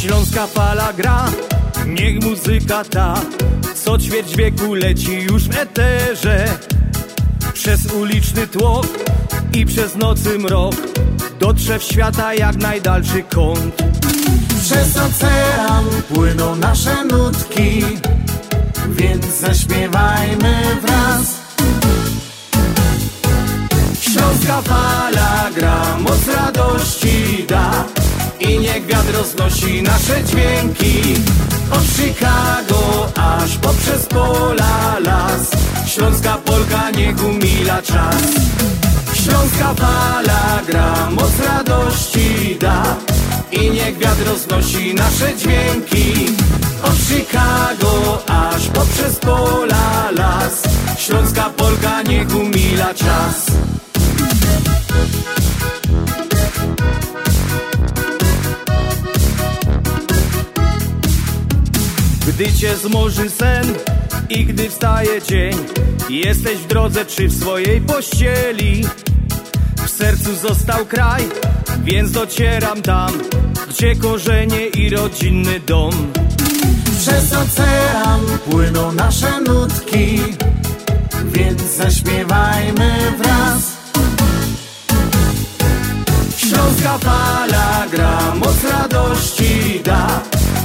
Śląska fala gra, niech muzyka ta Co ćwierć wieku leci już w eterze. Przez uliczny tłok i przez nocy mrok Dotrze w świata jak najdalszy kąt Przez ocean płyną nasze nutki Więc zaśpiewajmy wraz. Śląska fala gra, moc radości da I niech wiatr roznosi nasze dźwięki. Od Chicago aż poprzez pola las. Śląska Polka niech umila czas. Śląska fala gra, moc radości da I niech wiatr roznosi nasze dźwięki. Od Chicago aż poprzez pola las. Śląska Polka niech umila czas. Gdy cię zmoży sen i gdy wstaje dzień Jesteś w drodze czy w swojej pościeli sercu został kraj, więc docieram tam Gdzie korzenie i rodzinny dom. Przez ocean płyną nasze nutki Więc zaśpiewajmy wraz. Śląska fala gra, moc radości da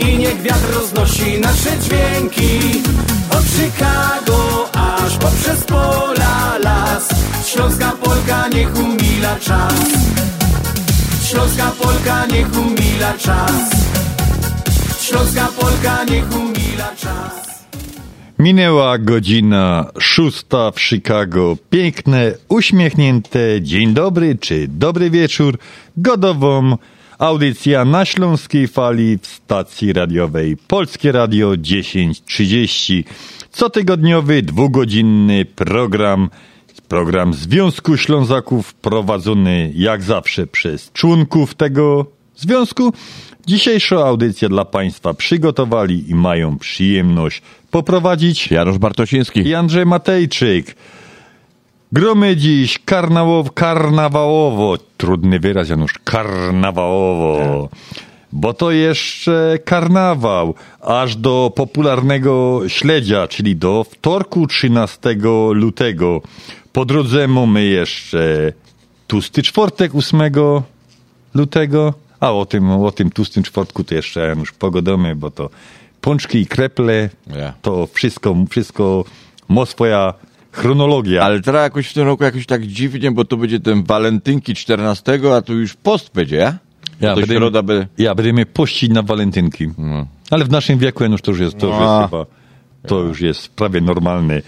I niech wiatr roznosi nasze dźwięki Od Chicago aż poprzez pola las Śląska Polka niech umila czas Śląska Polka niech umila czas Śląska Polka niech umila czas Minęła godzina szósta w Chicago. Piękne, uśmiechnięte dzień dobry czy dobry wieczór. Godową audycja na Śląskiej Fali w stacji radiowej Polskie Radio 1030. Cotygodniowy, dwugodzinny program, program Związku Ślązaków prowadzony jak zawsze przez członków tego związku. Dzisiejszą audycję dla Państwa przygotowali i mają przyjemność poprowadzić Janusz Bartosiński. i Andrzej Matejczyk. Gromy dziś karnałow, karnawałowo, trudny wyraz Janusz, karnawałowo, bo to jeszcze karnawał, aż do popularnego śledzia, czyli do wtorku 13 lutego. Po drodze mamy jeszcze tłusty czwartek 8 lutego, a o tym, o tym tłustym czwartku to jeszcze Janusz pogodomy, bo to pączki i kreple, to wszystko, wszystko ma swoja chronologia. Ale teraz jakoś w tym roku jakoś tak dziwnie, bo to będzie ten walentynki 14, a tu już post będzie, ja? Ja to środa by... Ja będziemy pościć na walentynki. Ale w naszym wieku Janusz, to już jest, to już No. jest chyba, to już jest prawie normalne.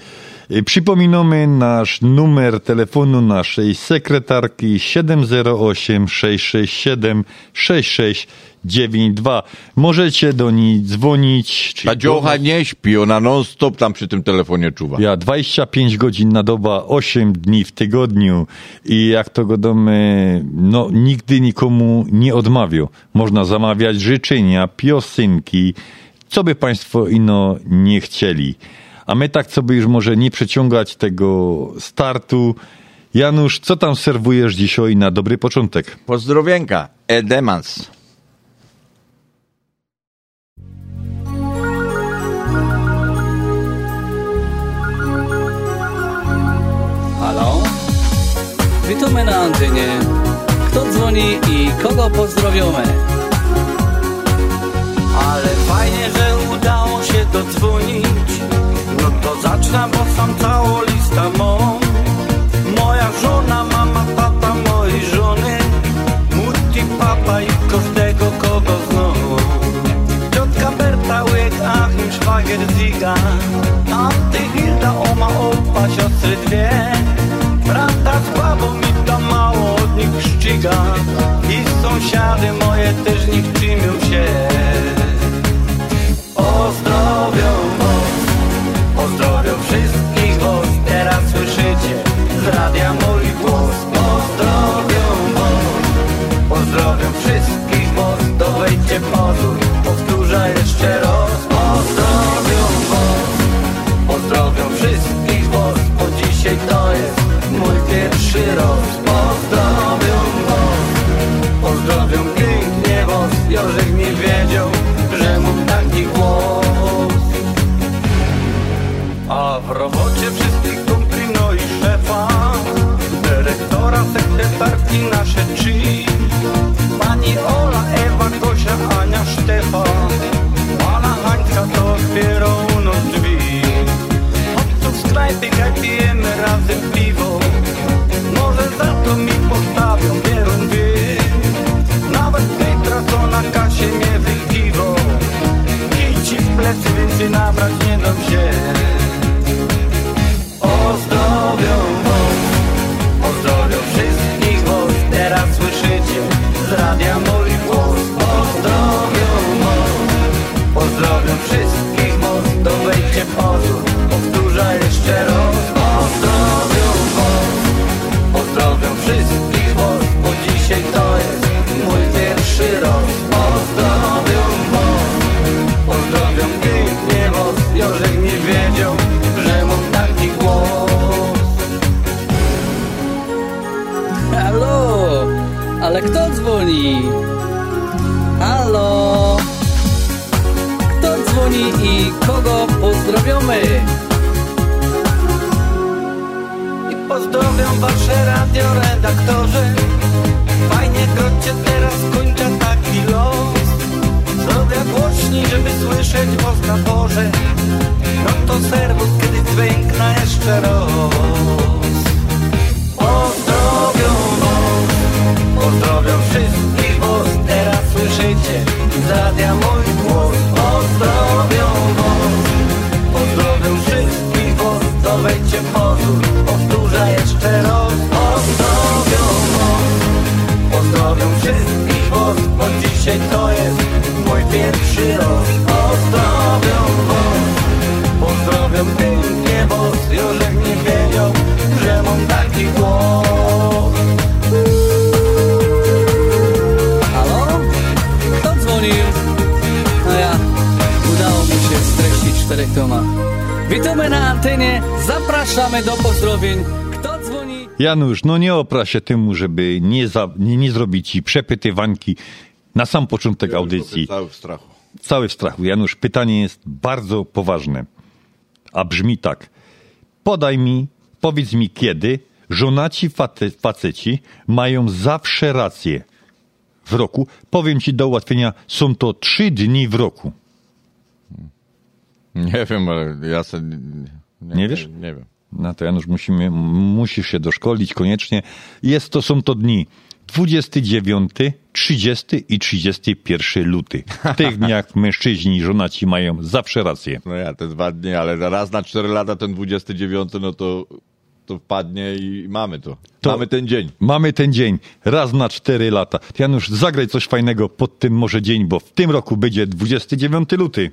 Y, Przypominamy nasz numer telefonu naszej sekretarki 708 667 6692. Możecie do niej dzwonić. Ta dziocha nie śpi, ona non stop tam przy tym telefonie czuwa. Ja 25 godzin na doba, 8 dni w tygodniu i jak to godomy, no nigdy nikomu nie odmawiał. Można zamawiać życzenia, piosenki, co by Państwo ino nie chcieli. A my tak, co by już może nie przeciągać tego startu. Janusz, co tam serwujesz dzisiaj na dobry początek? Pozdrowienka, Edemans. Witamy na antenie. Kto dzwoni i kogo pozdrowiamy? Ale fajnie, że udało się dodzwonić. No to zacznę, bo sam całą lista mą. Moja żona, mama, papa mojej żony. Mutti, papa i każdego, kogo znowu. Ciotka Berta, łyk, Achim, szwagier, ziga. Anty, Hilda, oma, opa, siostry dwie. Prawda z babą i sąsiady moje też nie czymią się. Pozdrowią was, pozdrowią wszystkich was Teraz słyszycie z radia mój głos. Pozdrowią was, pozdrowią wszystkich was To wejdźcie pozór, powtórzę jeszcze raz Gosia, Ania, Sztefan Pana Hańska to otwierał no drzwi. W sklepie, kaj pijemy razem piwo. Może za to mi postawią pierundy Nawet Petra, co na kasie mnie wykiwał Kij ci w plecy, więcej nabrać nie dam się pozdrowiamy? I pozdrowią wasze radioredaktorzy Fajnie grocie teraz kończę taki los. Zrobię głośniej, żeby słyszeć was na porze No to serwus, kiedy dźwiękna jeszcze raz. Pozdrowią was, pozdrowią wszystkich was Teraz zapraszamy do pozdrowień. Kto dzwoni? Janusz, no nie opra się temu, żeby nie, za, nie, nie zrobić ci przepytywanki na sam początek audycji. Cały w strachu. Cały w strachu. Janusz, pytanie jest bardzo poważne. A brzmi tak. Podaj mi, powiedz mi kiedy żonaci face, faceci mają zawsze rację w roku. Powiem ci do ułatwienia, są to trzy dni w roku. Nie wiem, ale ja se... Nie, Nie wiesz? Nie, wiem. No to Janusz, musimy, musisz się doszkolić koniecznie. Jest to, są to dni 29, 30 i 31 luty. W tych dniach mężczyźni i żonaci mają zawsze rację. No ja te dwa dni, ale raz na cztery lata ten 29, no to, to wpadnie i mamy to. To- Mamy ten dzień. Mamy ten dzień, raz na cztery lata. Janusz, zagraj coś fajnego pod tym może dzień, bo w tym roku będzie 29 luty.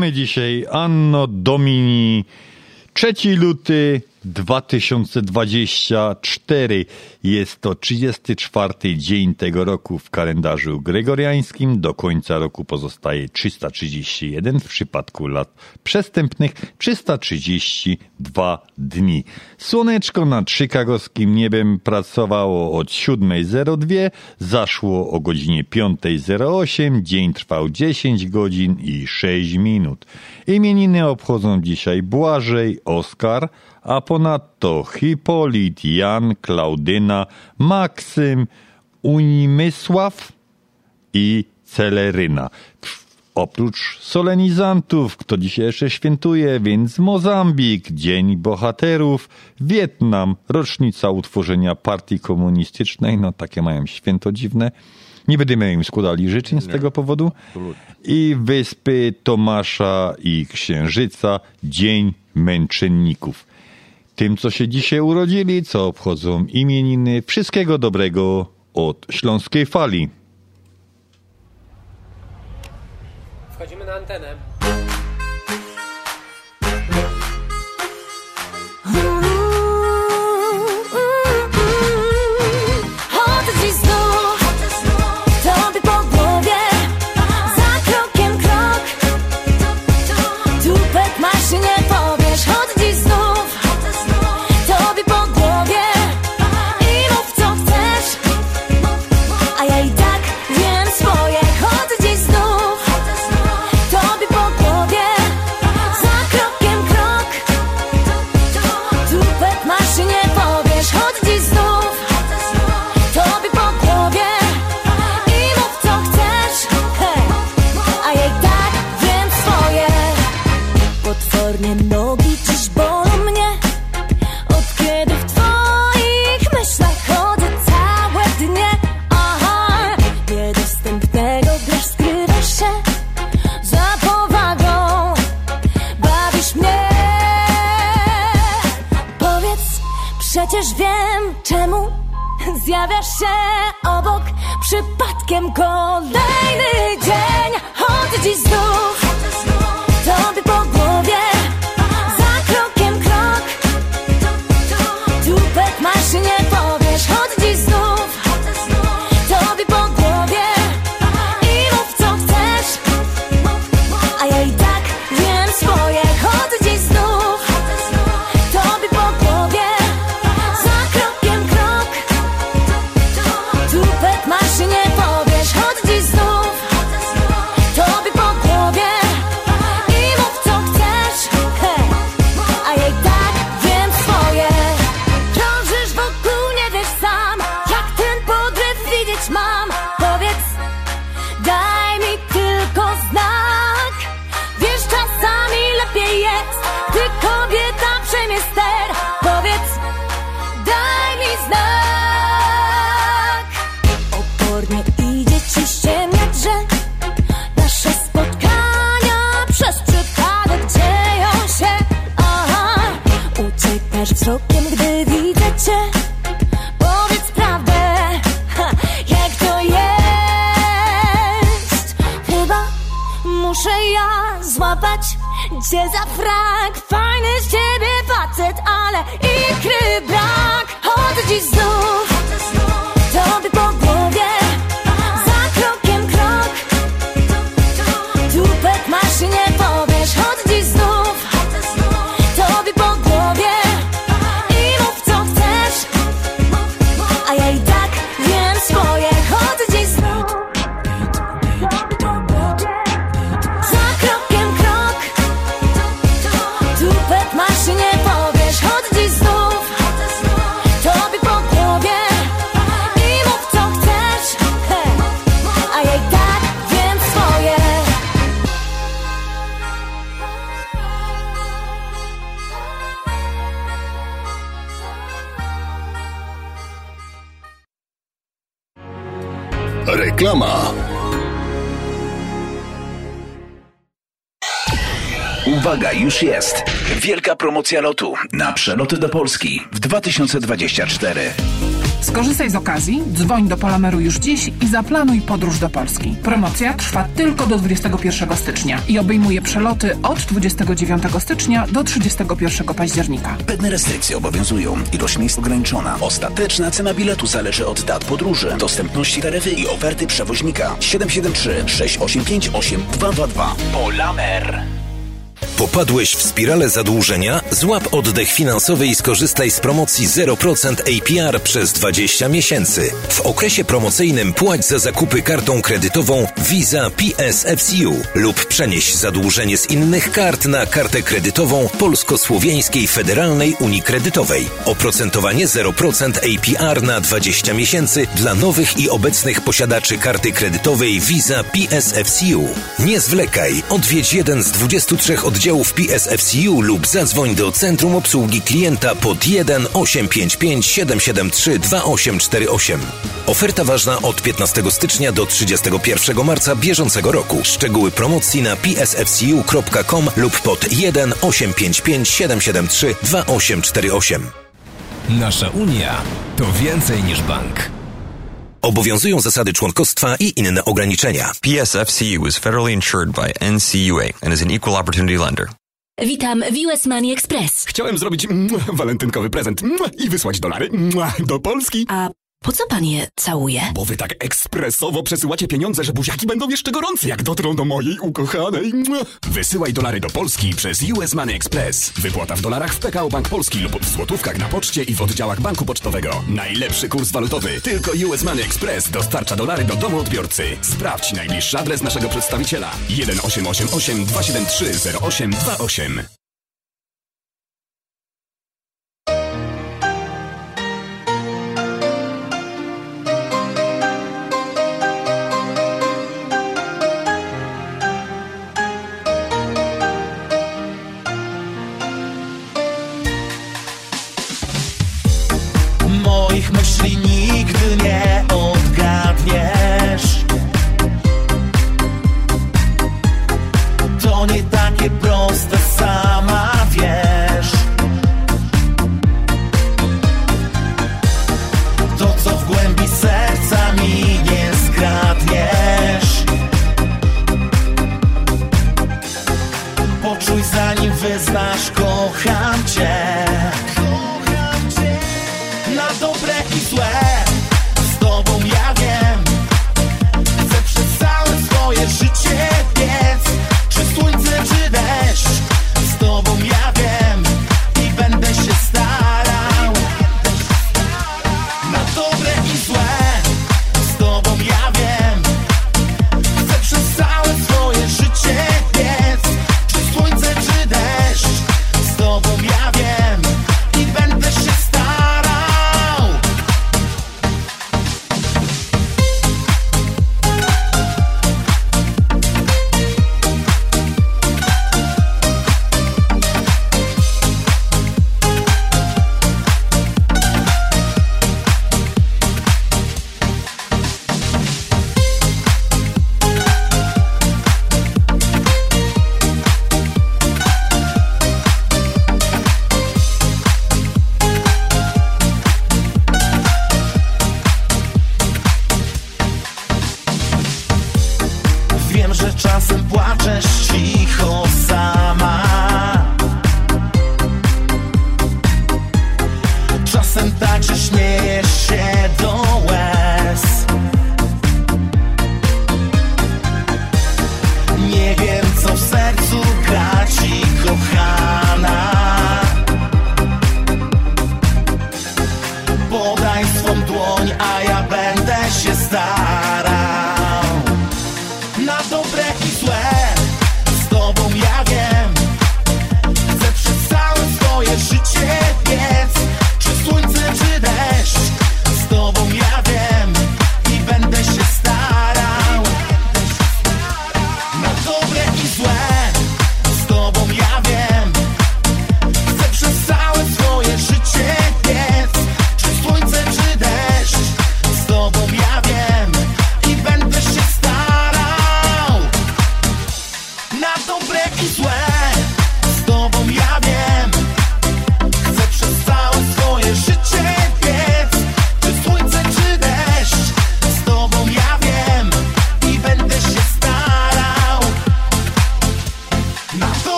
mamy dzisiaj? Anno Domini, 3 luty 2024. Jest to 34 dzień tego roku w kalendarzu gregoriańskim. Do końca roku pozostaje 331, w przypadku lat przestępnych 332 dni. Słoneczko nad chicagowskim niebem pracowało od 7.02, zaszło o godzinie 5.08, dzień trwał 10 godzin i 6 minut. Imieniny obchodzą dzisiaj Błażej, Oskar, a ponadto Hipolit, Jan, Klaudyna, Maksym, Unimysław i Celeryna. Oprócz solenizantów, kto dzisiaj jeszcze świętuje, więc Mozambik, Dzień Bohaterów, Wietnam, rocznica utworzenia partii komunistycznej, no takie mają święto dziwne. Nie będziemy im składali życzeń z Nie, tego powodu. Absolutnie. I Wyspy Tomasza i Księżyca, Dzień Męczenników tym, co się dzisiaj urodzili, co obchodzą imieniny. Wszystkiego dobrego od Śląskiej Fali. Wchodzimy na antenę. promocja lotu na przeloty do Polski w 2024. Skorzystaj z okazji, dzwoń do Polameru już dziś i zaplanuj podróż do Polski. Promocja trwa tylko do 21 stycznia i obejmuje przeloty od 29 stycznia do 31 października. Pewne restrykcje obowiązują. Ilość miejsc ograniczona. Ostateczna cena biletu zależy od dat podróży, dostępności taryfy i oferty przewoźnika. 773 685 8222 Polamer. Popadłeś w spiralę zadłużenia? Złap oddech finansowy i skorzystaj z promocji 0% APR przez 20 miesięcy. W okresie promocyjnym płać za zakupy kartą kredytową Visa PSFCU lub przenieś zadłużenie z innych kart na kartę kredytową Polsko-Słowiańskiej Federalnej Unii Kredytowej. Oprocentowanie 0% APR na 20 miesięcy dla nowych i obecnych posiadaczy karty kredytowej Visa PSFCU. Nie zwlekaj, odwiedź jeden z 23 oddziałów PSFCU lub zadzwoń do Centrum Obsługi Klienta pod 1 855 773 2848. Oferta ważna od 15 stycznia do 31 marca bieżącego roku. Szczegóły promocji na psfcu.com lub pod 1 855 773 2848. Nasza Unia to więcej niż bank. Obowiązują zasady członkostwa i inne ograniczenia. PSFCU is federally insured by NCUA and is an equal opportunity lender. Witam w US Money Express. Chciałem zrobić mm, walentynkowy prezent mm, i wysłać dolary mm, do Polski. A po co pan je całuje? Bo wy tak ekspresowo przesyłacie pieniądze, że buziaki będą jeszcze gorące, jak dotrą do mojej ukochanej. Wysyłaj dolary do Polski przez US Money Express. Wypłata w dolarach w PKO Bank Polski lub w złotówkach na poczcie i w oddziałach banku pocztowego. Najlepszy kurs walutowy. Tylko US Money Express dostarcza dolary do domu odbiorcy. Sprawdź najbliższy adres naszego przedstawiciela. 1888 273 0828. Takie proste, sama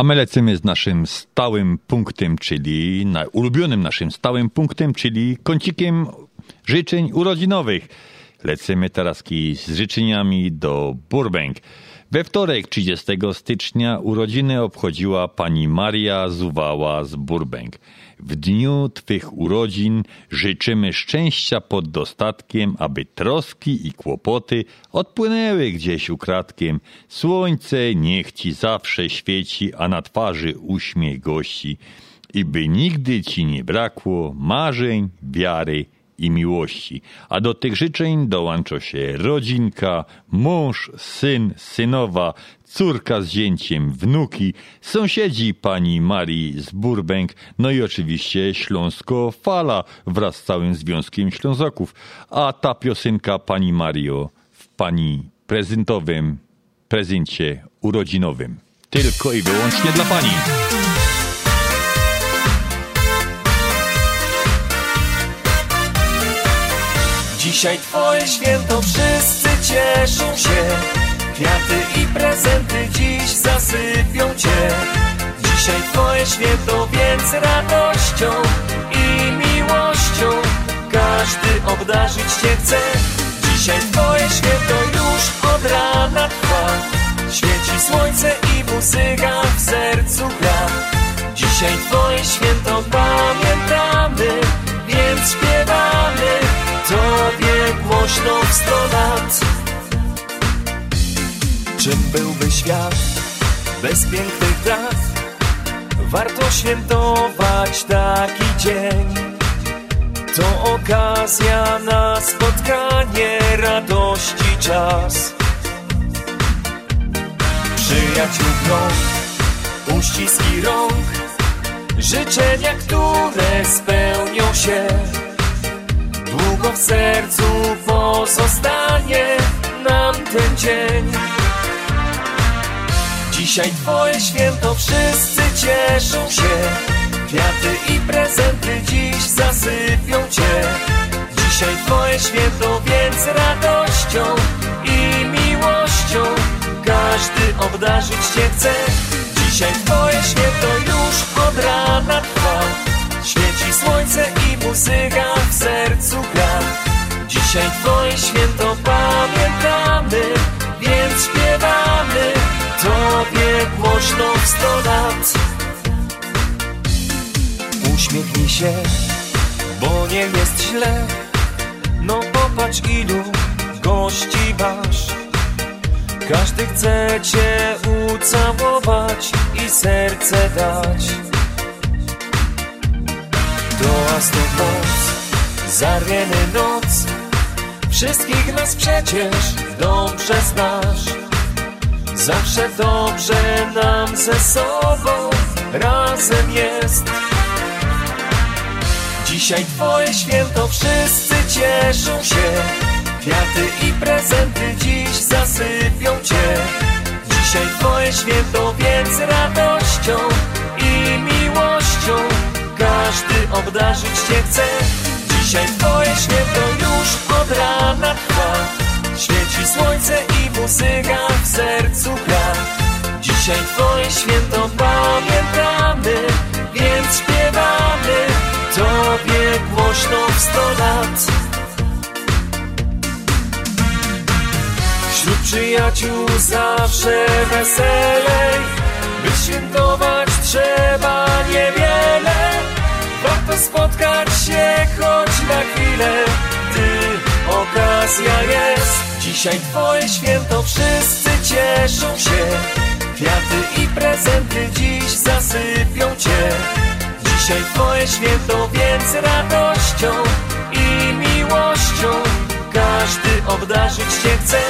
A my lecimy z naszym stałym punktem, czyli ulubionym naszym stałym punktem, czyli kącikiem życzeń urodzinowych. Lecimy teraz z życzeniami do Burbank. We wtorek 30 stycznia urodziny obchodziła pani Maria Zuwała z Burbank. W dniu Twych urodzin życzymy szczęścia pod dostatkiem, aby troski i kłopoty odpłynęły gdzieś ukradkiem. Słońce niech Ci zawsze świeci, a na twarzy uśmiech gości. I by nigdy Ci nie brakło marzeń, wiary i miłości. A do tych życzeń dołącza się rodzinka, mąż, syn, synowa, córka z zięciem, wnuki, sąsiedzi pani Marii z Burbank, no i oczywiście Śląsko Fala wraz z całym Związkiem Ślązaków. A ta piosenka pani Mario w pani prezentowym prezencie urodzinowym. Tylko i wyłącznie dla pani. Dzisiaj twoje święto, wszyscy cieszą się Kwiaty i prezenty dziś zasypią cię. Dzisiaj twoje święto, więc radością i miłością. Każdy obdarzyć cię chce. Dzisiaj twoje święto już od rana trwa. Świeci słońce i muzyka w sercu gra. Dzisiaj twoje święto pamiętamy Więc śpiewamy. Tobie głośno w sto lat Czym byłby świat? Bez pięknych dat? Warto świętować taki dzień. To okazja na spotkanie, radości czas. Przyjaciół krąg, uściski rąk Życzenia, które spełnią się. Długo w sercu pozostanie nam ten dzień Dzisiaj twoje święto, wszyscy cieszą się. Kwiaty i prezenty dziś zasypią cię. Dzisiaj twoje święto, więc radością i miłością Każdy obdarzyć cię chce. Dzisiaj twoje święto już od rana trwa. Świeci słońce i muzyka w sercu gra. Dzisiaj twoje święto pamiętamy Więc śpiewamy Tobie głośno w sto lat. Uśmiechnij się, bo nie jest źle. No popatrz ilu gości masz. Każdy chce cię ucałować i serce dać. Dołaz to moc, zarwiemy noc. Wszystkich nas przecież dobrze znasz Zawsze dobrze nam ze sobą razem jest. Dzisiaj twoje święto, wszyscy cieszą się. Kwiaty i prezenty dziś zasypią cię. Dzisiaj twoje święto, więc radością i miłością Każdy obdarzyć cię chce. Dzisiaj twoje święto już od rana trwa. Świeci słońce muzyka w sercu gra. Dzisiaj twoje święto pamiętamy Więc śpiewamy. Tobie głośno w sto lat. Wśród przyjaciół zawsze weselej By świętować trzeba niewiele. Warto spotkać się choć na chwilę. Gdy okazja jest Dzisiaj twoje święto, wszyscy cieszą się. Kwiaty i prezenty dziś zasypią cię. Dzisiaj twoje święto, więc radością i miłością Każdy obdarzyć cię chce.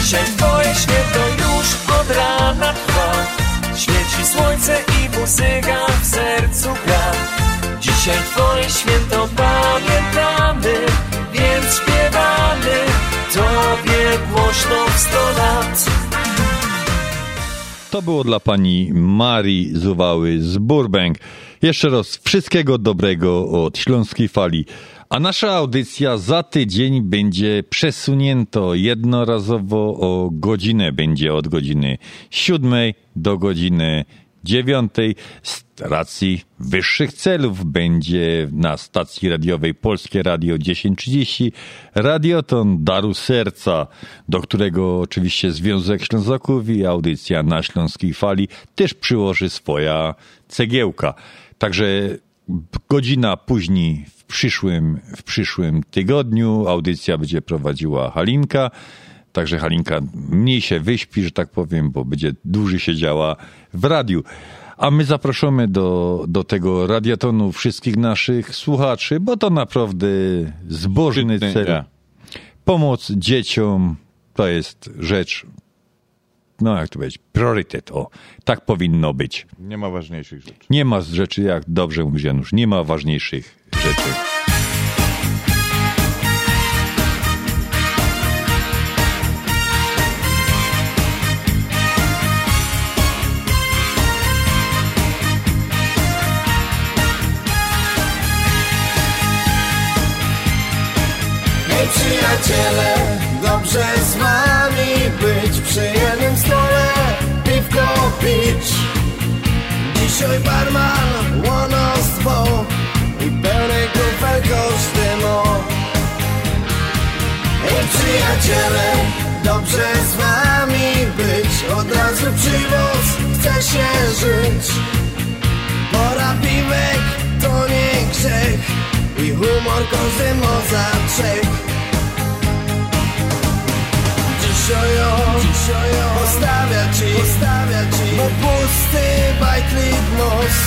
Dzisiaj twoje święto już od rana trwa. Świeci słońce i muzyka w sercu gra. Dzisiaj twoje święto pamiętamy Więc śpiewamy. Tobie głośno w sto lat To było dla pani Marii Zuwały z Burbank. Jeszcze raz wszystkiego dobrego od Śląskiej Fali. A nasza audycja za tydzień będzie przesunięto jednorazowo o godzinę. Będzie od godziny siódmej do godziny dziewiątej z racji wyższych celów będzie na stacji radiowej Polskie Radio 1030 Radioton Daru Serca, do którego oczywiście Związek Ślązaków i audycja na Śląskiej Fali też przyłoży swoja cegiełka. Także godzina później w przyszłym, w przyszłym tygodniu audycja będzie prowadziła Halinka. Także Halinka mniej się wyśpi, że tak powiem, bo będzie dłużej siedziała w radiu. A my zapraszamy do, do tego radiatonu wszystkich naszych słuchaczy, bo to naprawdę zbożny cel. Pomoc dzieciom to jest rzecz, no jak to powiedzieć, priorytet. O, tak powinno być. Nie ma ważniejszych rzeczy. Nie ma z rzeczy, jak dobrze mówisz Janusz, nie ma ważniejszych rzeczy. Przyjaciele, dobrze z wami być Przy jednym stole piwko pić. Dzisiaj barman łonostwo I pełny kufel kosztymo Hej przyjaciele, dobrze z wami być Od razu przywóz, chce się żyć. Pora piwek to nie grzech I humor każdy ma za opusti majhnost.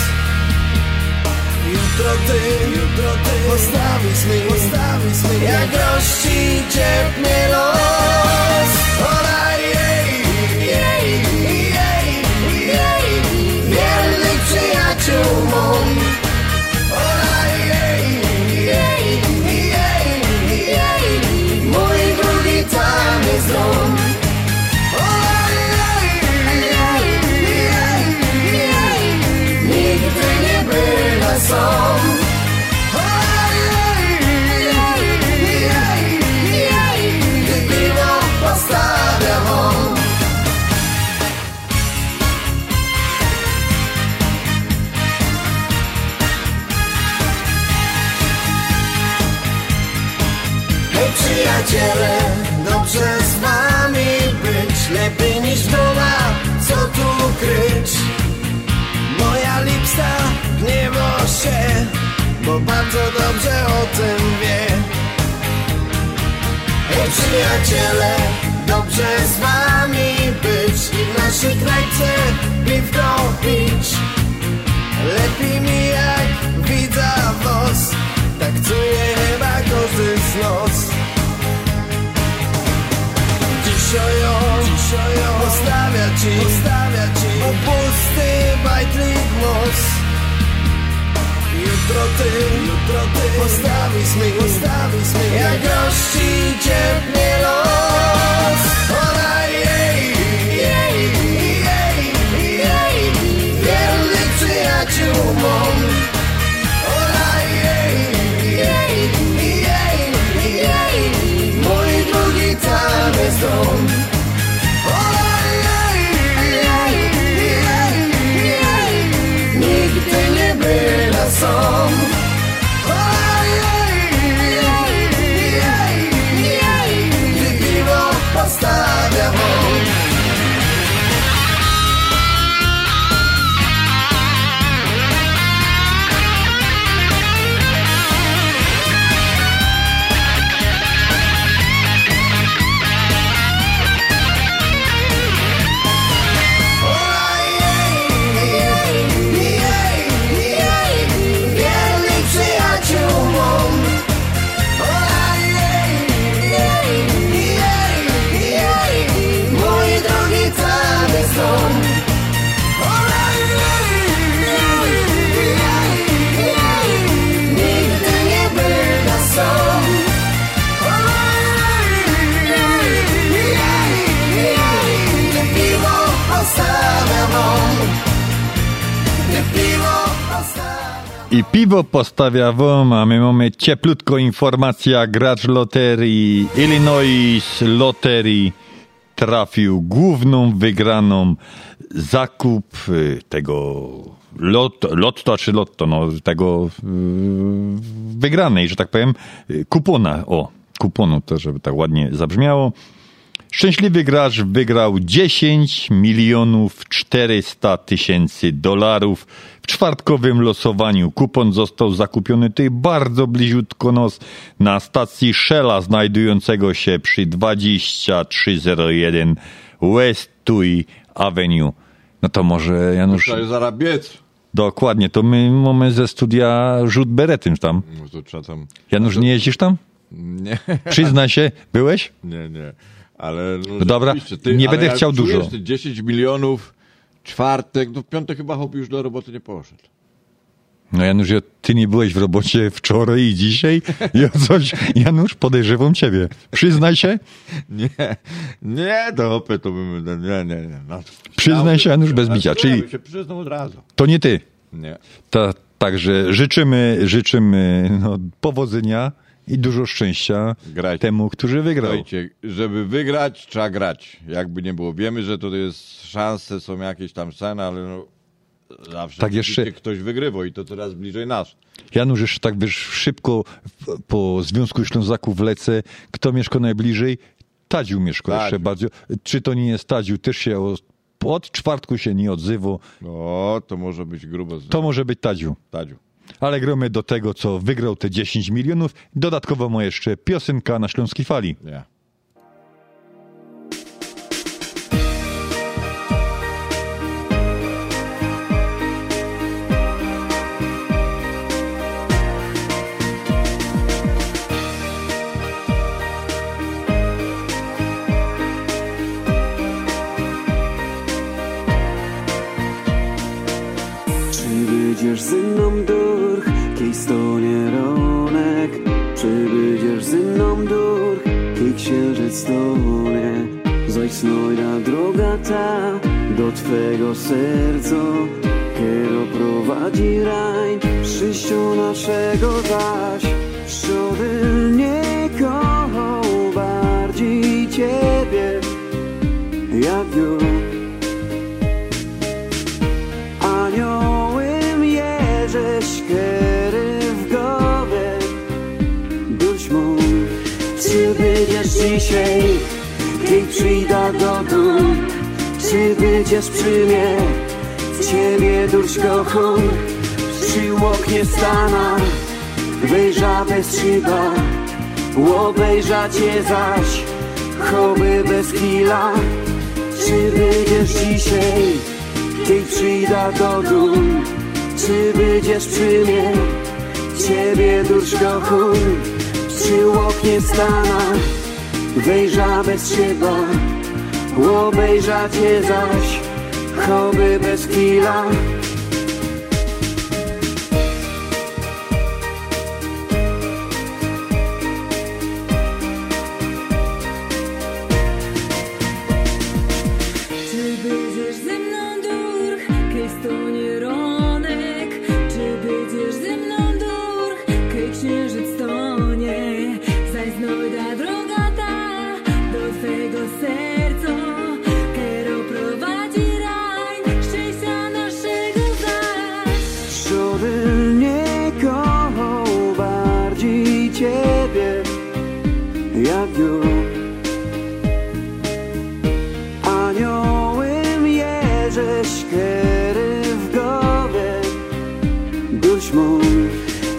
Jutro ty, jutro ty, postawisz mi, postawisz mi, jak rości ciepło. Przyjaciele, dobrze z wami być Lepiej niż w doma, co tu kryć? Moja lipsta gniewa się Bo bardzo dobrze o tym wie. Hej przyjaciele, dobrze z wami być I w naszej krajce piwko pić Lepiej mi jak widzę was Tak czuje chyba każdy z nas Dzisiaj o, dzisiaj o Postawia ci, postawia ci Jutro ty, jutro ty. Postawisz mi, Jak ciepnie los I piwo postawia wam, a my mamy cieplutko informacja, gracz loterii Illinois Lottery trafił główną wygraną zakup y, tego lot, lotto, czy lotto, no, tego y, wygranej, że tak powiem, y, kupona, o, kuponu, to żeby tak ładnie zabrzmiało. Szczęśliwy gracz wygrał 10 milionów 400 tysięcy dolarów. Czwartkowym losowaniu kupon został zakupiony tutaj bardzo bliziutko nos na stacji Shella znajdującego się przy 2301 West Tui Avenue. No to może Janusz... Trzeba zarabiec. Dokładnie, to my mamy ze studia rzut beretym tam. No to trzeba tam... Janusz, nie jeździsz tam? Nie. Przyznaj się, byłeś? Nie, nie. Ale no, No dobra, rzeczywiście, nie ale będę jak chciał dużo. Te 10 milionów, czwartek, no w piątek chyba hobby już do roboty nie poszedł. No Janusz, ja- ty nie byłeś w robocie wczoraj i dzisiaj? Ja coś, Janusz, podejrzewam ciebie. Przyznaj się. Nie, nie, to hopy to bym, nie, nie, nie. No, Przyznaj się, Janusz, bez bicia. Czyli się przyznał od razu. to nie ty. Nie. Ta, także życzymy, życzymy no, powodzenia i dużo szczęścia temu, który wygrał. Słuchajcie, żeby wygrać, trzeba grać. Jakby nie było. Wiemy, że to jest szanse, są jakieś tam sceny, ale no, zawsze Tak jeszcze- ktoś wygrywa i to coraz bliżej nas. Janusz, jeszcze tak wiesz, szybko po Związku Ślązaków lecę. Kto mieszka najbliżej? Tadziu mieszka Tadziu. jeszcze bardziej. Czy to nie jest Tadziu? Też się o, od czwartku się nie odzywa. No, to może być grubo. Z... To może być Tadziu. Tadziu. Ale gromy do tego, co wygrał te 10 milionów. Dodatkowo ma jeszcze piosenka na Śląskiej Fali. Nie. Będziesz ze mną durch, kiej stonie ronek? Czy będziesz ze mną durch, kiej księżyc stonie? Zaś znojda droga ta do twego serca, kiero prowadzi rań, przyjściu naszego zaś. Szczodylnie kochał bardziej ciebie, jak ją. Będziesz dzisiaj, kiedy przyjdę do domu Czy będziesz przy mnie, ciebie dusz kocham Przy oknie stana, wejrza bez szyba Obejrza cię zaś, choby bez chwila Czy będziesz dzisiaj kiedy przyjdę do domu, czy będziesz przy mnie? Ciebie dusz kocham, przy oknie stana, wejrza bez szyba, obejrza cię zaś, choby bez chwila.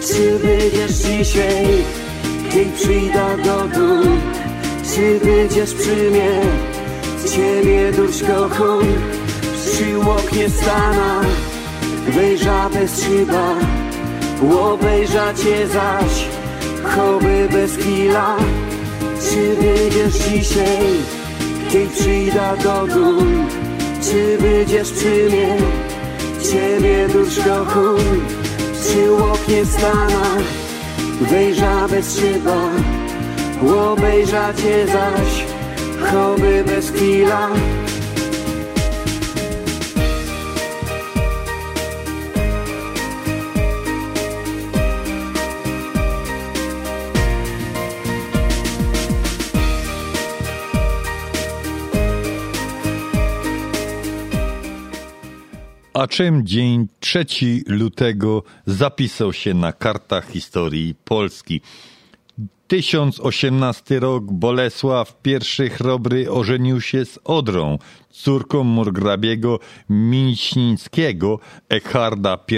Czy będziesz dzisiaj, kiedy przyjdę do domu Czy będziesz przy mnie, ciebie dusz kocham Przy oknie stana, wejrza bez szyba Obejrza cię zaś, choby bez chwila Czy będziesz dzisiaj, kiedy przyjdę do domu, czy będziesz przy mnie? Ciebie dusz kocham, przy oknie stana, wejrza bez szyba, obejrza cię zaś, choby bez chwila. A czym dzień 3 lutego zapisał się na kartach historii Polski? 1018 rok Bolesław I Chrobry ożenił się z Odrą, córką murgrabiego Mińśnickiego Echarda I.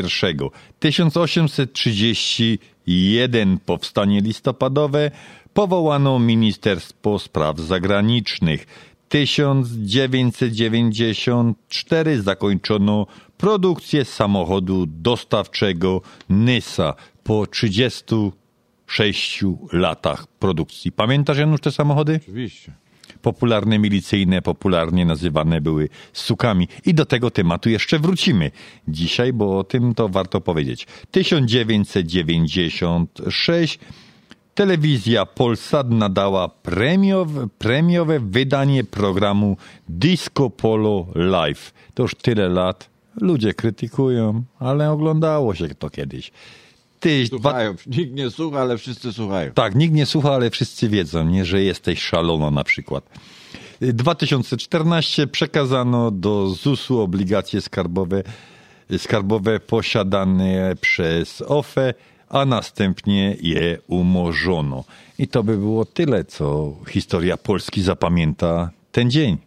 1831 powstanie listopadowe powołano Ministerstwo Spraw Zagranicznych. 1994 zakończono produkcję samochodu dostawczego Nysa po 36 latach produkcji. Pamiętasz Janusz te samochody? Oczywiście. Popularne milicyjne, popularnie nazywane były sukami. I do tego tematu jeszcze wrócimy dzisiaj, bo o tym to warto powiedzieć. 1996 Telewizja Polsat nadała premiowe, premiowe wydanie programu Disco Polo Live. To już tyle lat. Ludzie krytykują, ale oglądało się to kiedyś. Ty, Słuchają. Nikt nie słucha, ale wszyscy słuchają. tak, nikt nie słucha, ale wszyscy wiedzą, nie, że jesteś szalona na przykład. 2014 przekazano do ZUS-u obligacje skarbowe, skarbowe posiadane przez OFE, a następnie je umorzono. I to by było tyle, co historia Polski zapamięta ten dzień.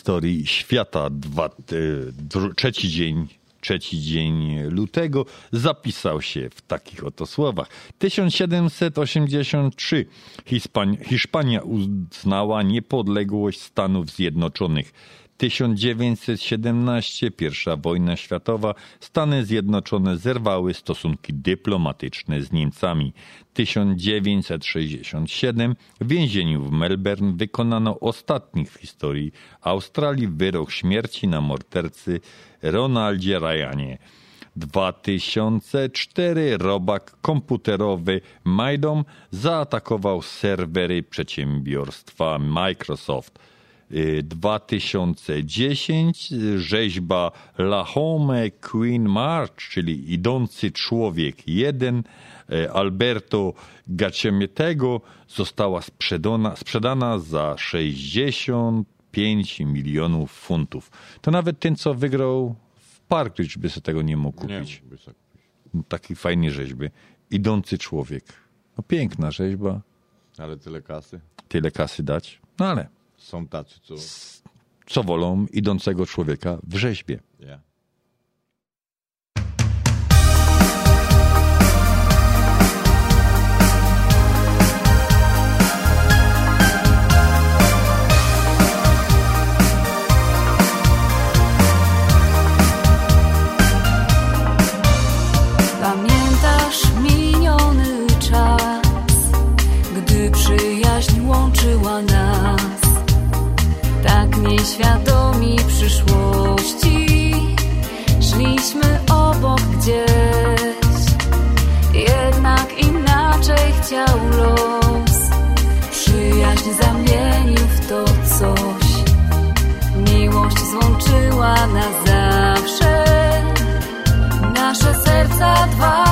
Historii świata dwa, e, trzeci dzień trzeci dzień lutego zapisał się w takich oto słowach. 1783 Hiszpan Hiszpania uznała niepodległość Stanów Zjednoczonych. 1917 Pierwsza wojna światowa Stany Zjednoczone zerwały stosunki dyplomatyczne z Niemcami. 1967 w więzieniu w Melbourne wykonano ostatni w historii Australii wyrok śmierci na mordercy Ronaldzie Ryanie. 2004 robak komputerowy Maidom zaatakował serwery przedsiębiorstwa Microsoft. Y, 2010 rzeźba La Home Queen March, czyli idący człowiek jeden y, Alberto Gaciemietego została sprzedana, sprzedana za 65 milionów funtów. To nawet ten, co wygrał w Parkridge by sobie tego nie mógł Nie kupić. mógłby sobie Taki fajny rzeźby. Idący człowiek. No piękna rzeźba. Ale tyle kasy. Tyle kasy dać. No ale Są tacy, co... co wolą idącego człowieka w rzeźbie. Ja. Nieświadomi przyszłości, szliśmy obok gdzieś, jednak inaczej chciał los, przyjaźń zamienił w to coś, miłość złączyła nas zawsze. Nasze serca dwa.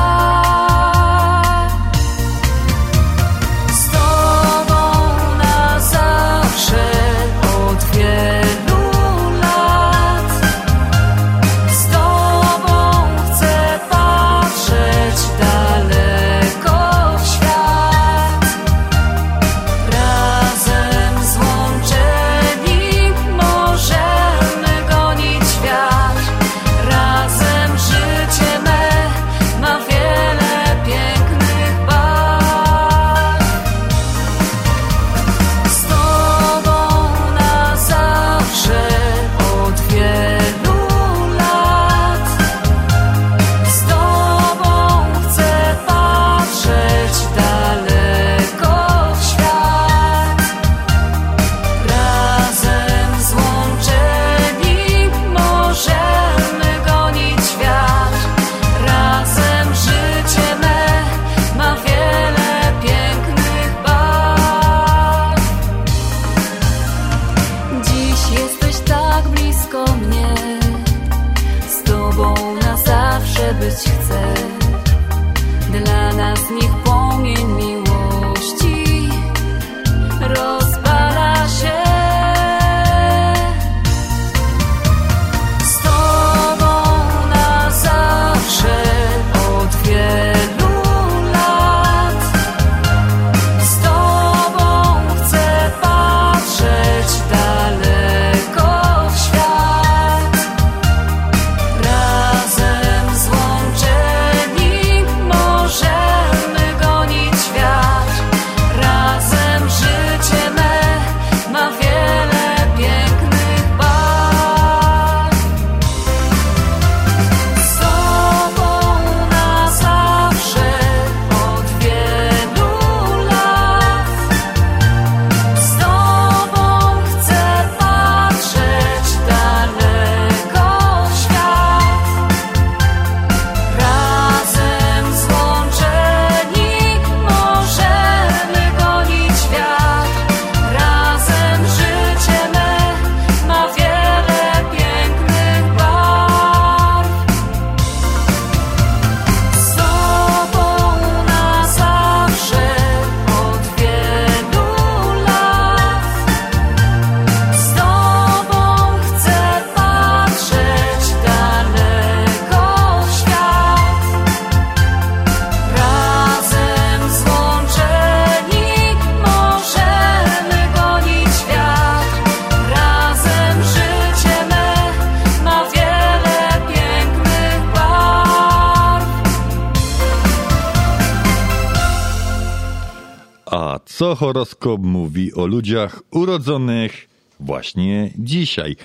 Co horoskop mówi o ludziach urodzonych właśnie dzisiaj.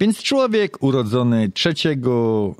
Więc człowiek urodzony 3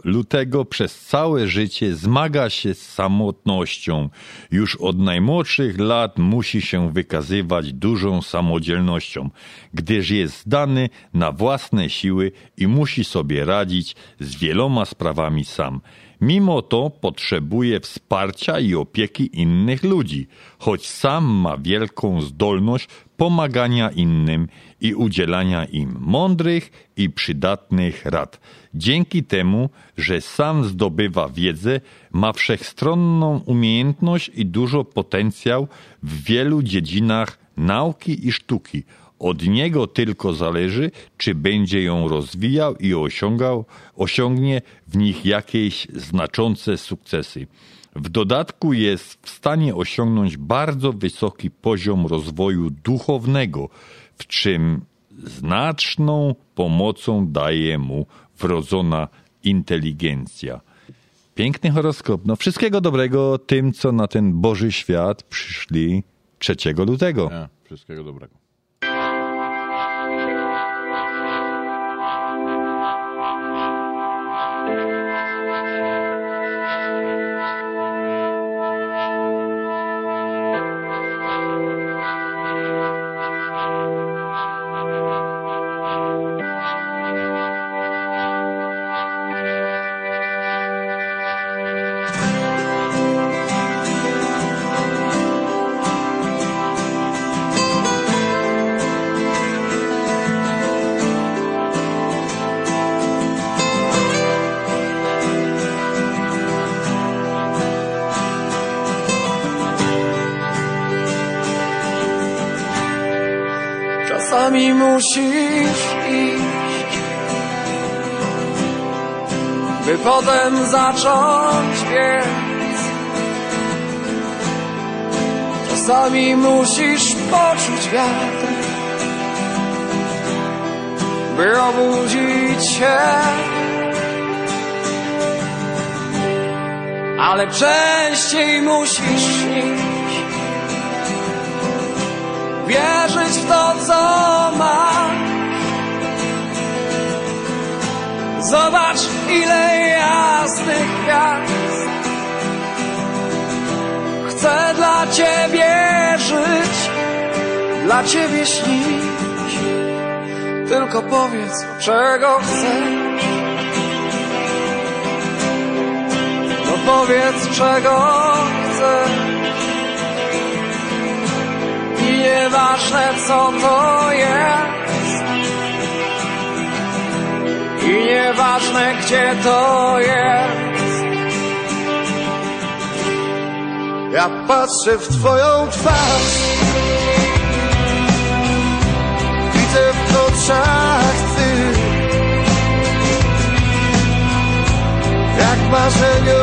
lutego przez całe życie zmaga się z samotnością. Już od najmłodszych lat musi się wykazywać dużą samodzielnością, gdyż jest zdany na własne siły i musi sobie radzić z wieloma sprawami sam. Mimo to potrzebuje wsparcia i opieki innych ludzi, choć sam ma wielką zdolność pomagania innym i udzielania im mądrych i przydatnych rad. Dzięki temu, że sam zdobywa wiedzę, ma wszechstronną umiejętność i dużo potencjał w wielu dziedzinach nauki i sztuki. Od niego tylko zależy, czy będzie ją rozwijał i osiągał, osiągnie w nich jakieś znaczące sukcesy. W dodatku jest w stanie osiągnąć bardzo wysoki poziom rozwoju duchownego, w czym znaczną pomocą daje mu wrodzona inteligencja. Piękny horoskop. No wszystkiego dobrego tym, co na ten Boży świat przyszli 3 lutego. Ja, wszystkiego dobrego. Czasami musisz iść, by potem zacząć biec. Czasami musisz poczuć wiatr, by obudzić się. Ale częściej musisz śnić wierzyć w to, co masz. Zobacz, ile jasnych gwiazd. Chcę dla ciebie żyć, dla ciebie śnić. Tylko powiedz, czego chcesz. No powiedz, czego chcesz. Nieważne co to jest. I nieważne gdzie to jest. Ja patrzę w twoją twarz. Widzę w oczach ty. Jak marzeniu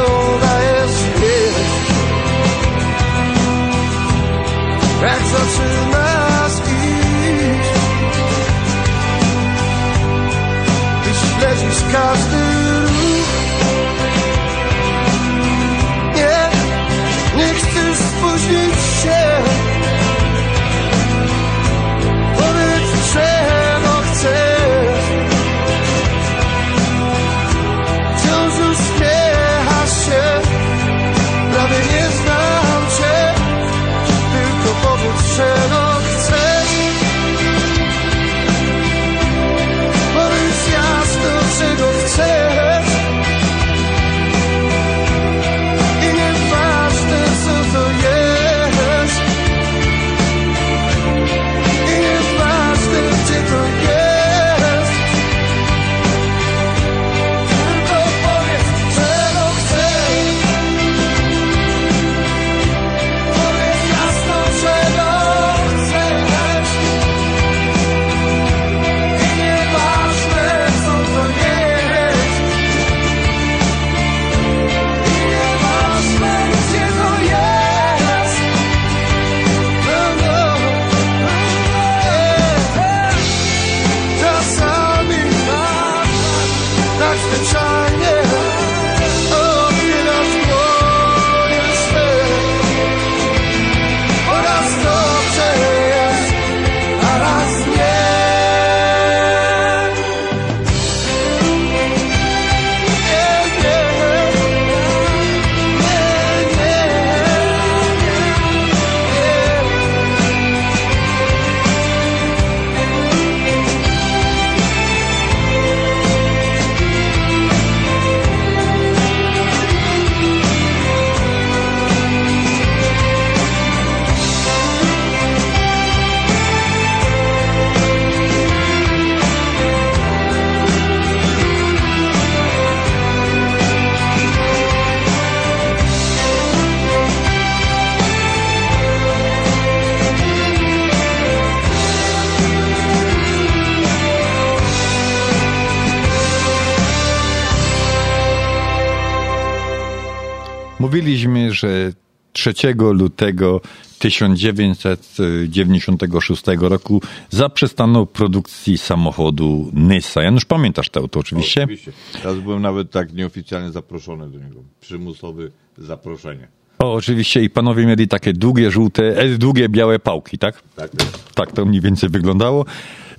że 3 lutego 1996 roku zaprzestano produkcji samochodu Nyssa. Janusz, pamiętasz to auto oczywiście? Oczywiście. Teraz byłem nawet tak nieoficjalnie zaproszony do niego. Przymusowe zaproszenie. O, oczywiście i panowie mieli takie długie, żółte, e, długie, białe pałki, tak? Tak. Tak to mniej więcej wyglądało.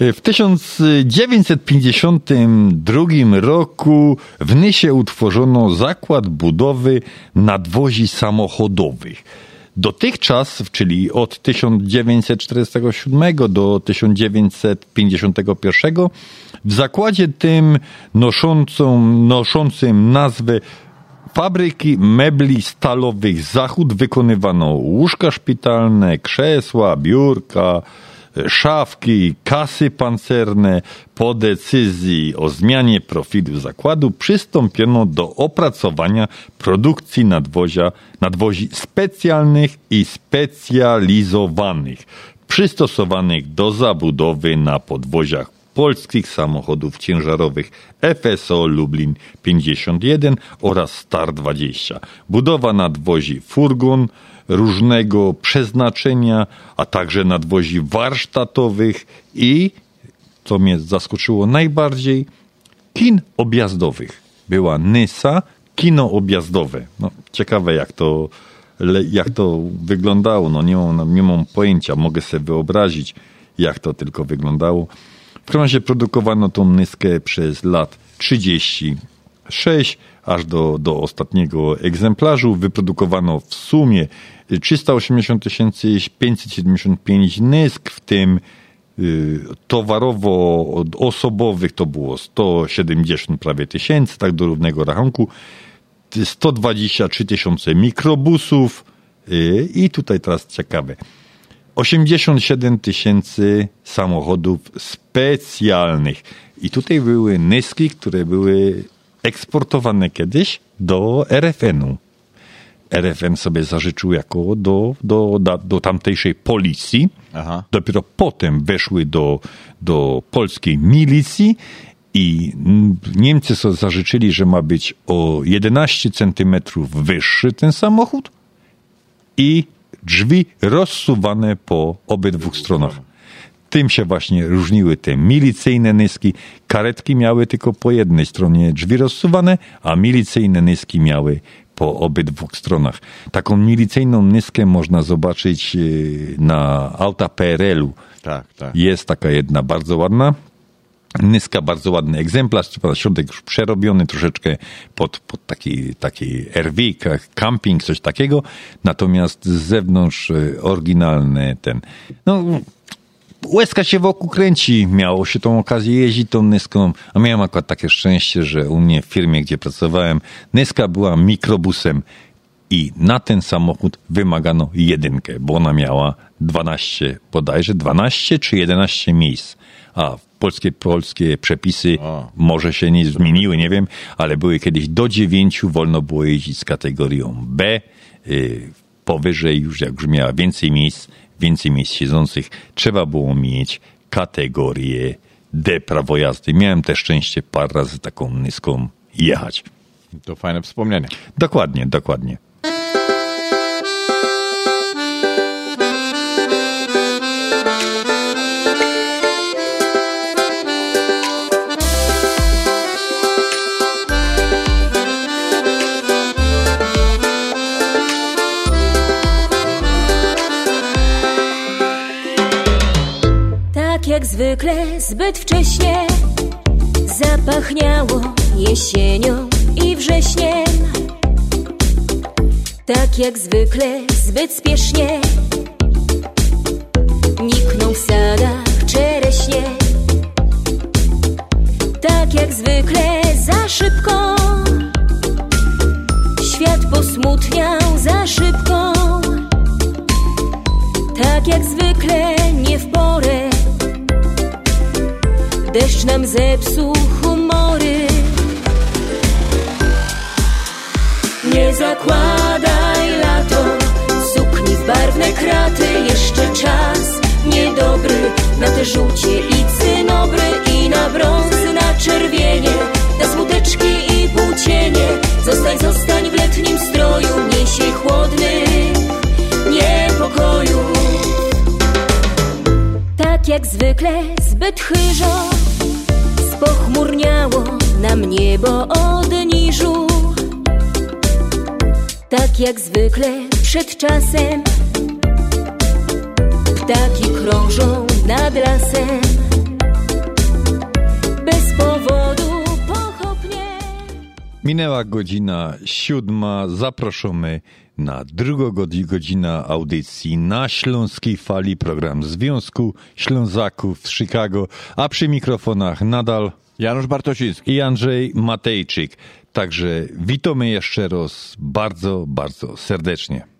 W 1952 roku w Nysie utworzono zakład budowy nadwozi samochodowych. Dotychczas, czyli od 1947 do 1951, w zakładzie tym noszącą, noszącym nazwę Fabryki mebli stalowych Zachód wykonywano łóżka szpitalne, krzesła, biurka, szafki, kasy pancerne. Po decyzji o zmianie profilu zakładu przystąpiono do opracowania produkcji nadwozia, nadwozi specjalnych i specjalizowanych, przystosowanych do zabudowy na podwoziach polskich samochodów ciężarowych FSO Lublin 51 oraz Star 20. Budowa nadwozi furgon różnego przeznaczenia, a także nadwozi warsztatowych i, co mnie zaskoczyło najbardziej, kin objazdowych. Była Nysa, kino objazdowe. No, ciekawe jak to, jak to wyglądało. No, nie, mam, nie mam pojęcia, mogę sobie wyobrazić, jak to tylko wyglądało. W każdym razie produkowano tą nyskę przez lat 36 aż do, do ostatniego egzemplarzu. Wyprodukowano w sumie 380 575 nysk, w tym y, towarowo-osobowych to było 170 prawie tysięcy, tak do równego rachunku. 123 tysiące mikrobusów y, i tutaj teraz ciekawe. 87 tysięcy samochodów specjalnych. I tutaj były nyski, które były eksportowane kiedyś do RFN-u. RFN sobie zażyczył jako do, do, do, do tamtejszej policji. Aha. Dopiero potem weszły do, do polskiej milicji i Niemcy sobie zażyczyli, że ma być o 11 centymetrów wyższy ten samochód i drzwi rozsuwane po obydwu stronach. Tym się właśnie różniły te milicyjne nyski. Karetki miały tylko po jednej stronie drzwi rozsuwane, a milicyjne nyski miały po obydwu stronach. Taką milicyjną nyskę można zobaczyć yy, na auta PRL-u. Tak, tak. Jest taka jedna bardzo ładna. Nyska, bardzo ładny egzemplarz, co prawda środek już przerobiony troszeczkę pod, pod taki, taki RV, camping, coś takiego. Natomiast z zewnątrz e, oryginalny ten. No, łezka się wokół kręci. Miało się tą okazję jeździć tą Nyską, a miałem akurat takie szczęście, że u mnie w firmie, gdzie pracowałem, Nyska była mikrobusem i na ten samochód wymagano jedynkę, bo ona miała 12, bodajże 12 czy 11 miejsc. A polskie, polskie przepisy może się nie zmieniły, nie wiem, ale były kiedyś do 9 wolno było jeździć z kategorią B. y, Powyżej już, jak już miała więcej miejsc, więcej miejsc siedzących, trzeba było mieć kategorię D prawo jazdy. Miałem też szczęście parę razy taką niską jechać. To fajne wspomnienie. Dokładnie, dokładnie. Jak zwykle, zbyt wcześnie. Zapachniało jesienią i wrześniem. Tak jak zwykle, zbyt spiesznie. Nikną w sadach czereśnie. Tak jak zwykle, za szybko. Świat posmutniał za szybko. Tak jak zwykle, nie w porę Deszcz nam zepsuł humory. Nie zakładaj lato. Sukni w barwne kraty Jeszcze czas niedobry. Na te żółcie i cynobry I na brąz, na czerwienie. Na smuteczki i płócienie. Zostań, zostań w letnim stroju Niesie chłodnych niepokoju. Tak jak zwykle zbyt chyżo Spochmurniało nam niebo od niżu Tak jak zwykle przed czasem Ptaki krążą nad lasem. Bez powodu Minęła godzina siódma. Zapraszamy na drugą godzi- godzinę audycji na Śląskiej Fali, program Związku Ślązaków z Chicago, a przy mikrofonach nadal Janusz Bartosiński i Andrzej Matejczyk. Także witamy jeszcze raz bardzo, bardzo serdecznie.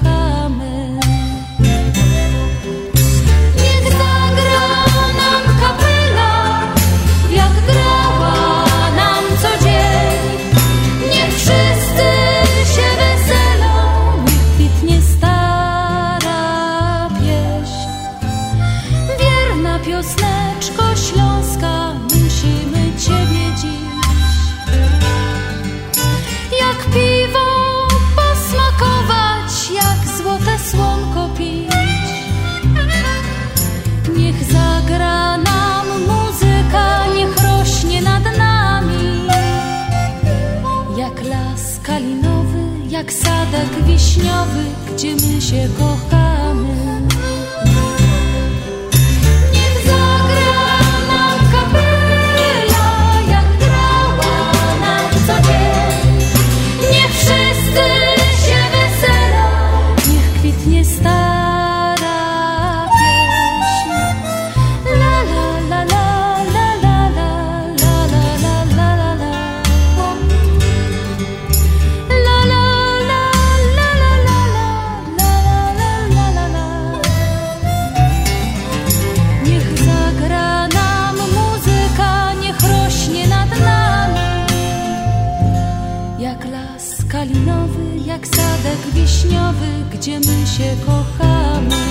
Sadek wiśniowy, gdzie my się kochamy. Się kochamy.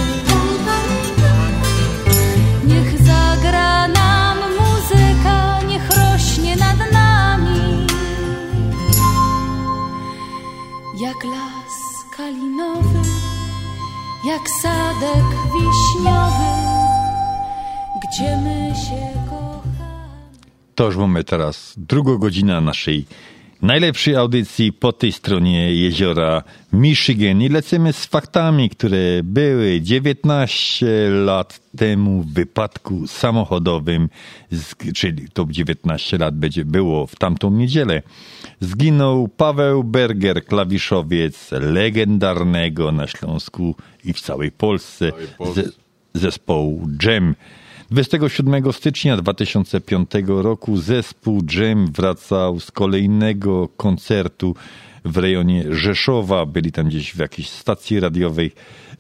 Niech zagra nam muzyka, niech rośnie nad nami. Jak las kalinowy, jak sadek wiśniowy, gdzie my się kochamy. To już mamy teraz drugą godzinę naszej najlepszej audycji po tej stronie jeziora Michigan i lecimy z faktami, które były 19 lat temu w wypadku samochodowym, czyli to 19 lat będzie było w tamtą niedzielę. Zginął Paweł Berger, klawiszowiec legendarnego na Śląsku i w całej Polsce ze, zespołu Jam. 27 stycznia 2005 roku zespół Jam wracał z kolejnego koncertu w rejonie Rzeszowa. Byli tam gdzieś w jakiejś stacji radiowej.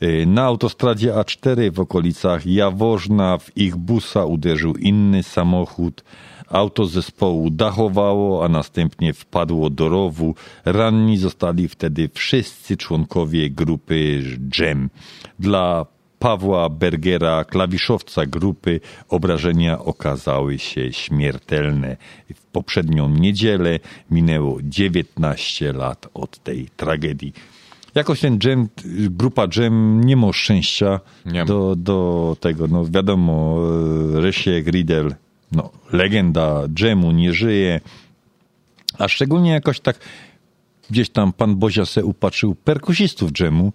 Y, Na autostradzie A4 w okolicach Jaworzna w ich busa uderzył inny samochód. Auto zespołu dachowało, a następnie wpadło do rowu. Ranni zostali wtedy wszyscy członkowie grupy Jam. Dla Pawła Bergera, klawiszowca grupy, obrażenia okazały się śmiertelne. W poprzednią niedzielę minęło 19 lat od tej tragedii. Jakoś ten dżem, grupa dżem nie ma szczęścia nie do, do tego. No wiadomo, e, Rysiek, Riddle, no, legenda dżemu nie żyje. A szczególnie jakoś tak gdzieś tam pan Bozia se upatrzył perkusistów dżemu,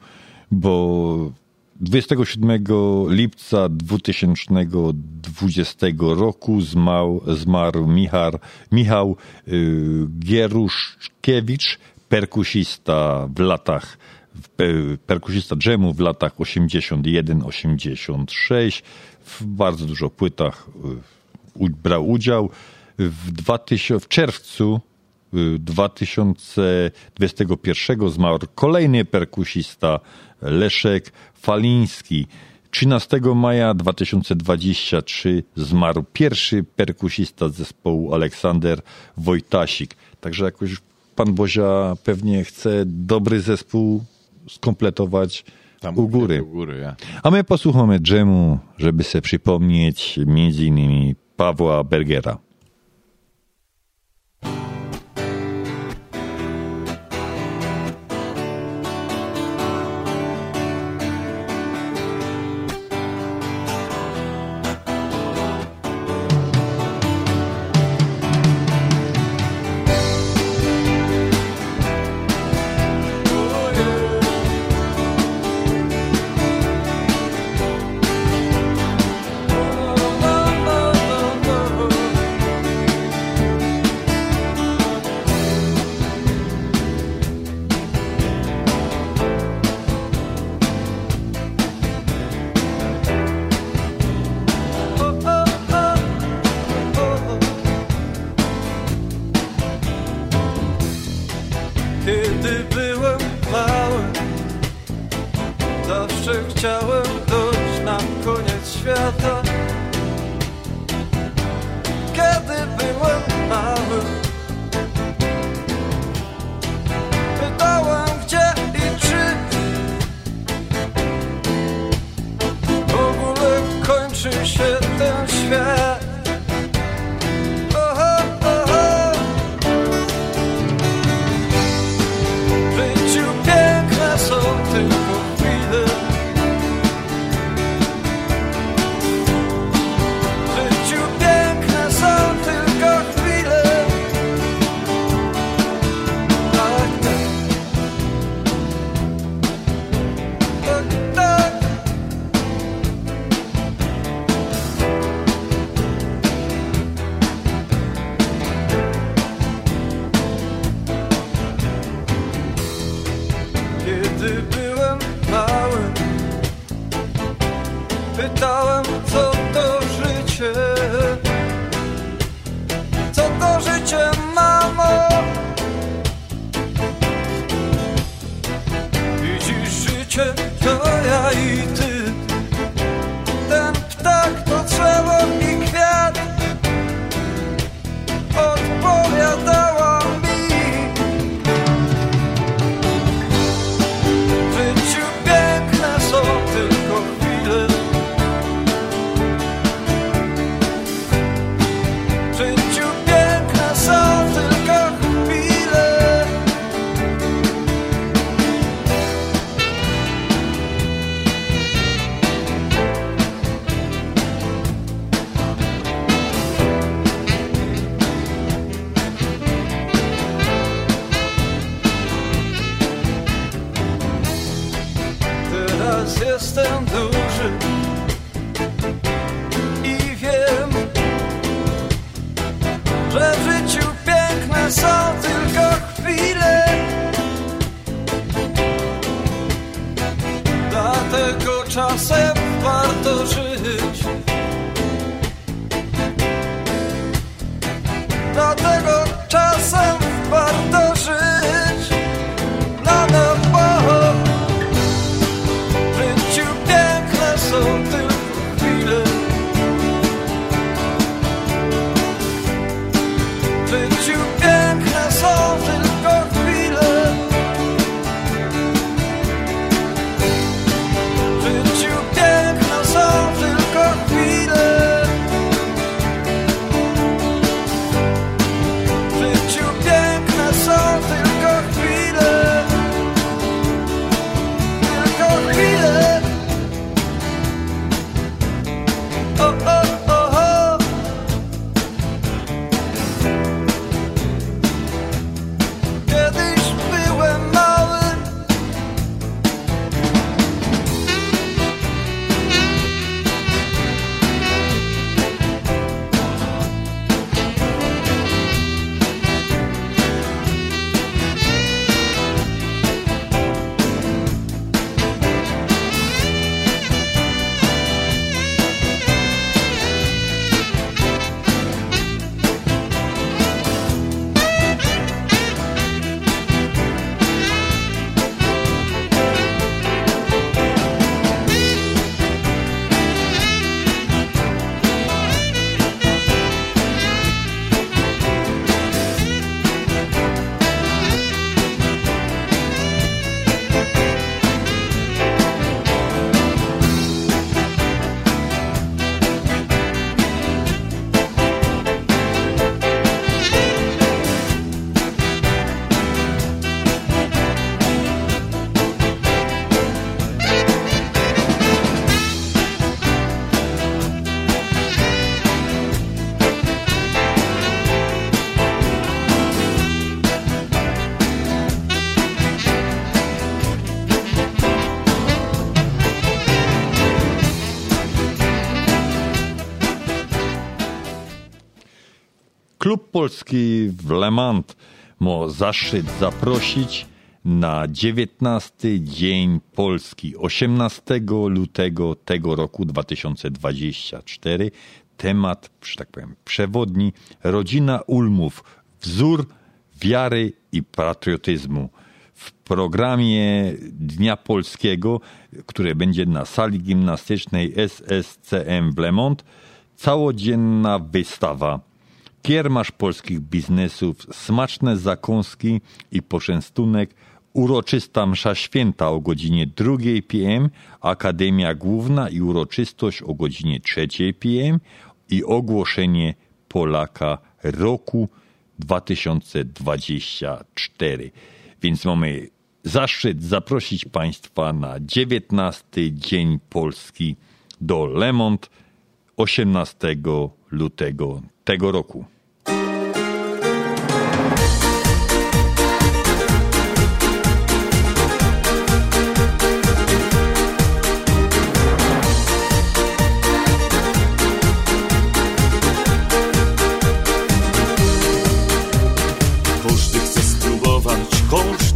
bo 27 lipca 2020 roku zmarł, Michał, Michał Gieruszkiewicz, perkusista w latach perkusista dżemu w latach 81-86 w bardzo dużo płytach y, brał udział. W, 2000, w czerwcu 2021 zmarł kolejny perkusista Leszek Faliński. 13 maja 2023 zmarł pierwszy perkusista zespołu Aleksander Wojtasik. Także jakoś pan Bozia pewnie chce dobry zespół skompletować Tam u góry. U góry ja. A my posłuchamy dżemu, żeby sobie przypomnieć między innymi Pawła Bergera. Polski w Le Mans ma zaszczyt zaprosić na 19 Dzień Polski 18 lutego tego roku 2024. Temat, że tak powiem, przewodni Rodzina Ulmów wzór wiary i patriotyzmu. W programie Dnia Polskiego, które będzie na sali gimnastycznej SSCM w Le Mans, całodzienna wystawa kiermasz polskich biznesów, smaczne zakąski i poczęstunek, uroczysta msza święta o godzinie 2 p.m., Akademia Główna i uroczystość o godzinie 3 p.m. i ogłoszenie Polaka roku 2024. Więc mamy zaszczyt zaprosić Państwa na 19 Dzień Polski do Le Mans 18 lutego tego roku.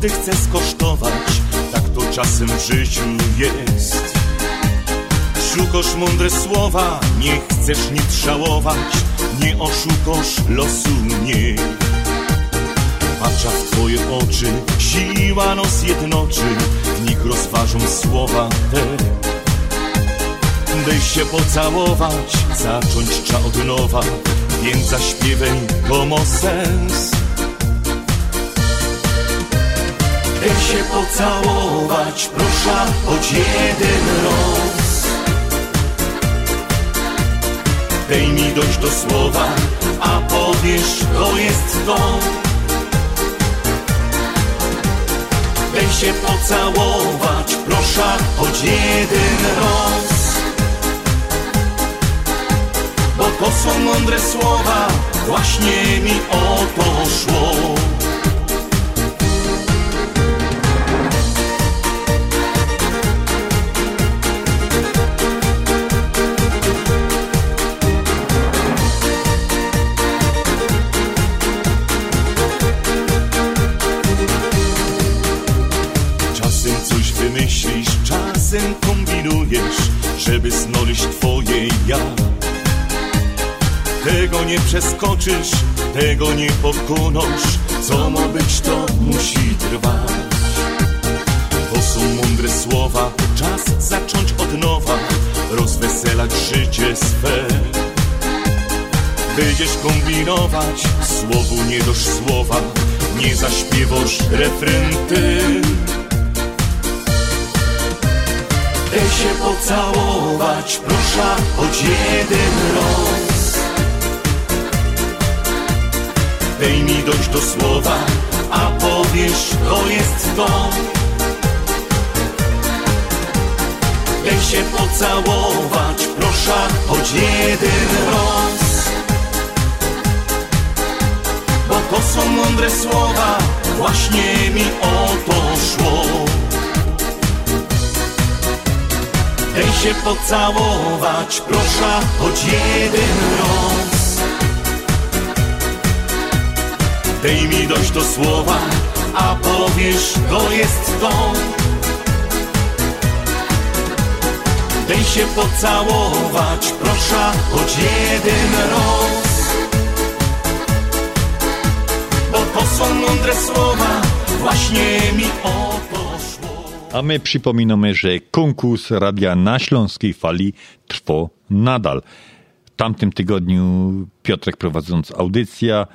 Każdy chce skosztować, tak to czasem w życiu jest. Szukasz mądre słowa, nie chcesz nic żałować, nie oszukasz losu nie. Patrza w twoje oczy, siła nos jednoczy, w nich rozważą słowa te. By się pocałować, zacząć trzeba od nowa, więc zaśpiewaj komo sens. By się pocałować, proszę, choć jeden raz. Dej mi dojść do słowa, a powiesz, to jest to. Daj się pocałować, proszę, choć jeden raz. Bo to są mądre słowa, właśnie mi o to szło. Czasem kombinujesz, żeby znaleźć twoje ja. Tego nie przeskoczysz, tego nie pokonasz, co ma być, to musi trwać. To są mądre słowa, czas zacząć od nowa, rozweselać życie swe. Będziesz kombinować, słowu nie dosz słowa, nie zaśpiewasz refren ty. Daj się pocałować, proszę, choć jeden raz. Daj mi dojść do słowa, a powiesz, to jest to. Daj się pocałować, proszę, choć jeden raz. Bo to są mądre słowa, właśnie mi o to szło. Daj się pocałować, proszę, choć jeden raz. Daj mi dojść do słowa, a powiesz, to jest to. Daj się pocałować, proszę, choć jeden raz. Bo to są mądre słowa, właśnie mi o. A my przypominamy, że konkurs Radia na Śląskiej Fali trwa nadal. W tamtym tygodniu Piotrek prowadząc audycja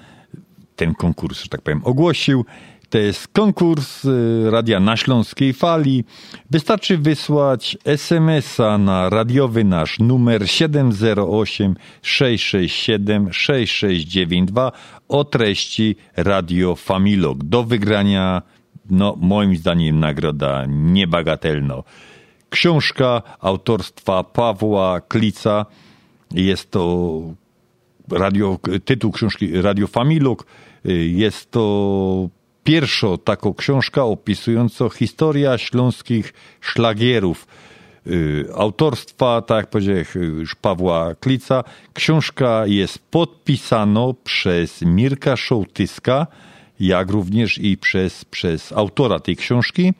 ten konkurs, że tak powiem, ogłosił. To jest konkurs y, Radia na Śląskiej Fali. Wystarczy wysłać SMS-a na radiowy nasz numer 708 667 6692 o treści Radio Familog. Do wygrania, no moim zdaniem nagroda niebagatelna. Książka autorstwa Pawła Klica. Jest to radio, tytuł książki Radio Familog. Jest to pierwsza taka książka opisująca historia śląskich szlagierów. autorstwa, tak jak powiedziałem, już Pawła Klica. Książka jest podpisana przez Mirka Szołtyska, jak również i przez, przez autora tej książki.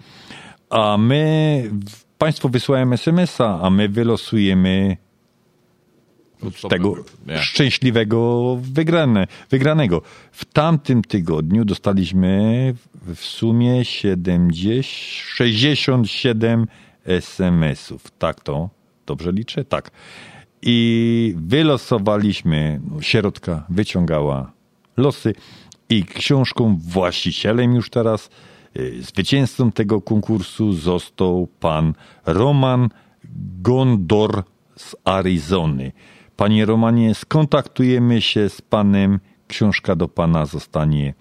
A my, Państwo wysyłają SMS-a, a my wylosujemy tego Nie. szczęśliwego wygrane, wygranego. W tamtym tygodniu dostaliśmy w sumie 70, 67 SMS-ów. Tak to? Dobrze liczę? Tak. I wylosowaliśmy, no, sierotka wyciągała losy i książką właścicielem już teraz, y, zwycięzcą tego konkursu został pan Roman Gondor z Arizony. Panie Romanie, skontaktujemy się z panem, książka do pana zostanie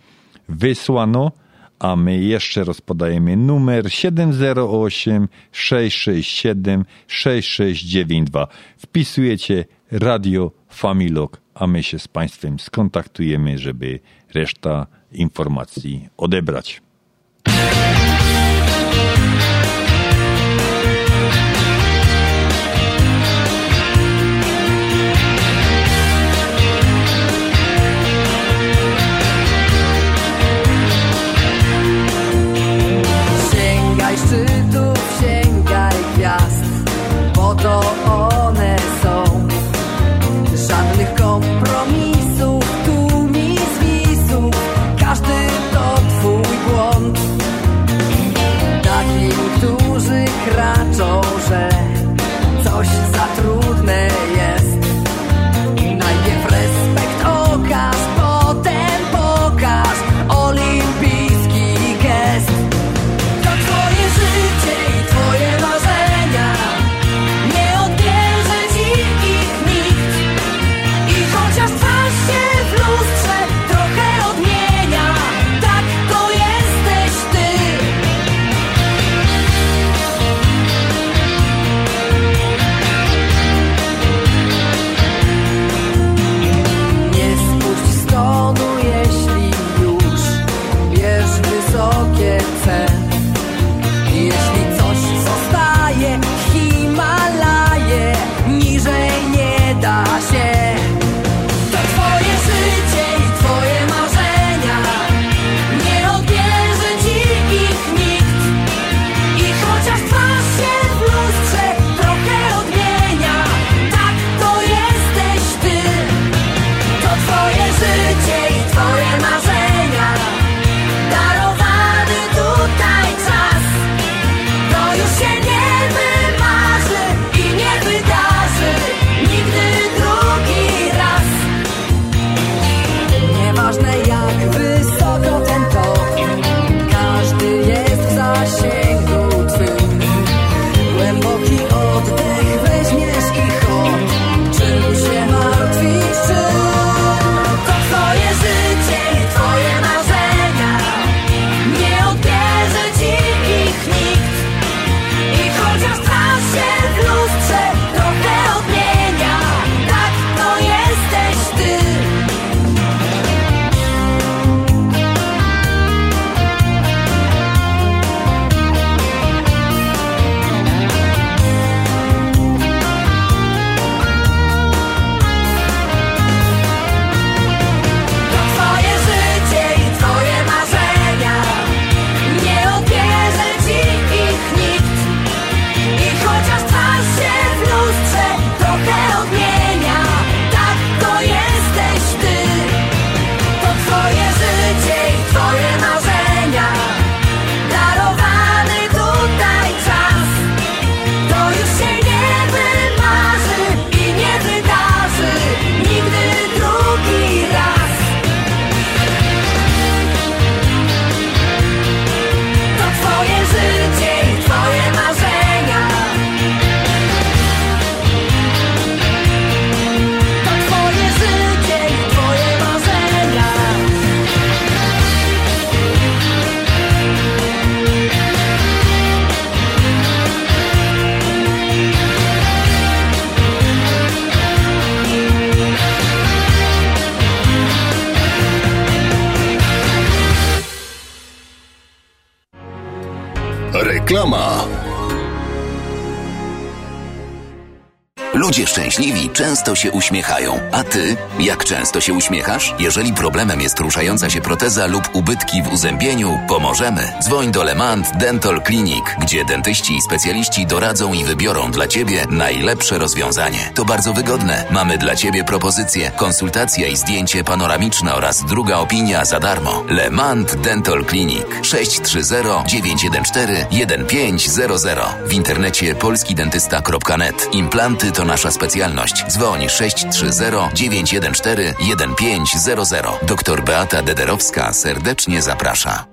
wysłano, a my jeszcze raz podajemy numer 708 667 6692. Wpisujecie Radio Familog, a my się z państwem skontaktujemy, żeby reszta informacji odebrać. Sięgaj szczytów, sięgaj gwiazd, bo to one Żadnych kompromisów, tu mi zwisów, każdy to twój błąd. Takim, którzy kraczą, że coś za trudne. Często się uśmiechają. A ty, jak często się uśmiechasz? Jeżeli problemem jest ruszająca się proteza lub ubytki w uzębieniu, pomożemy. Dzwoń do Lemant Dental Clinic, gdzie dentyści i specjaliści doradzą i wybiorą dla ciebie najlepsze rozwiązanie. To bardzo wygodne. Mamy dla ciebie propozycję, konsultacja i zdjęcie panoramiczne oraz druga opinia za darmo. Lemant Dental Clinic 630 914 1500 w internecie polskidentysta.net. Implanty to nasza specjalność. Dzwoń 630 914 1500. Doktor Beata Dederowska serdecznie zaprasza.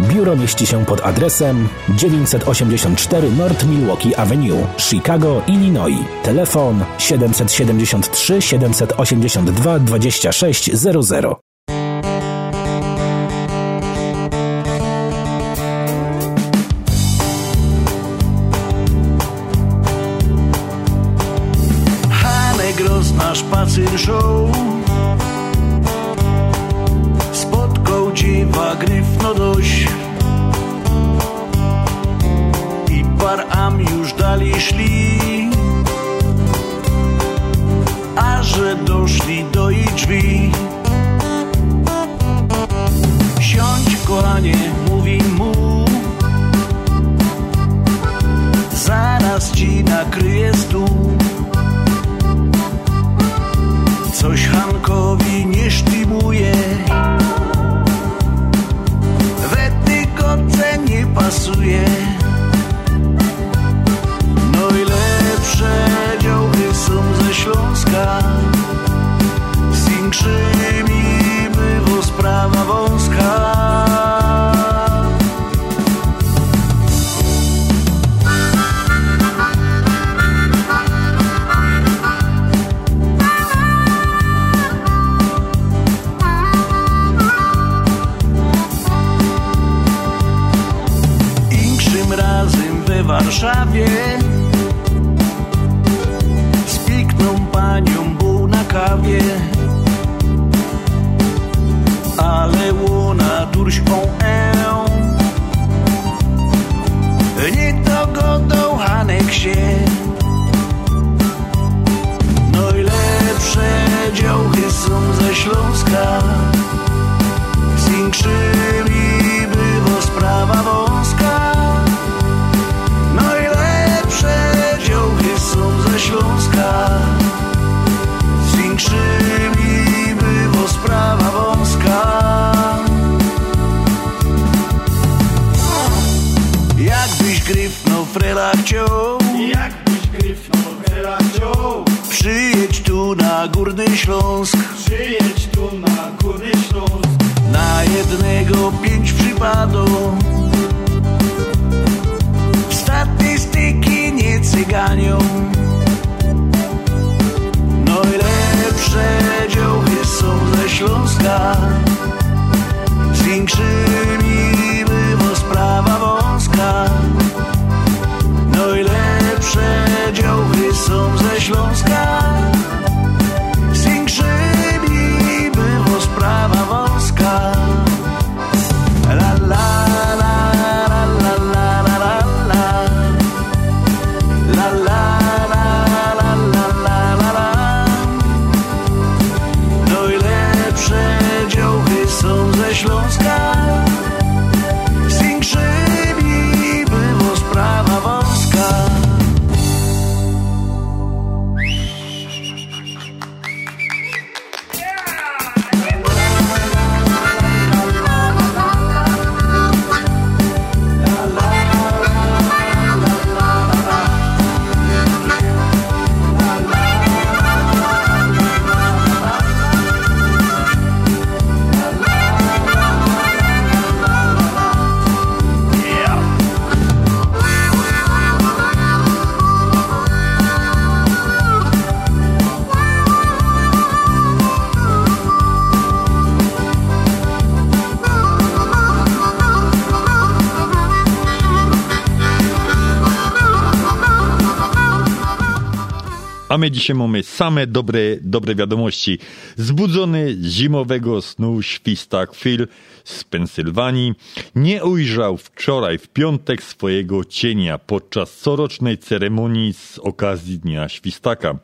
Biuro mieści się pod adresem 984 North Milwaukee Avenue, Chicago, Illinois. Telefon 773 782 2600. Rozna spacer show A my dzisiaj mamy same dobre, dobre wiadomości. Zbudzony zimowego snu świstak Phil z Pensylwanii nie ujrzał wczoraj w piątek swojego cienia podczas corocznej ceremonii z okazji Dnia Świstaka.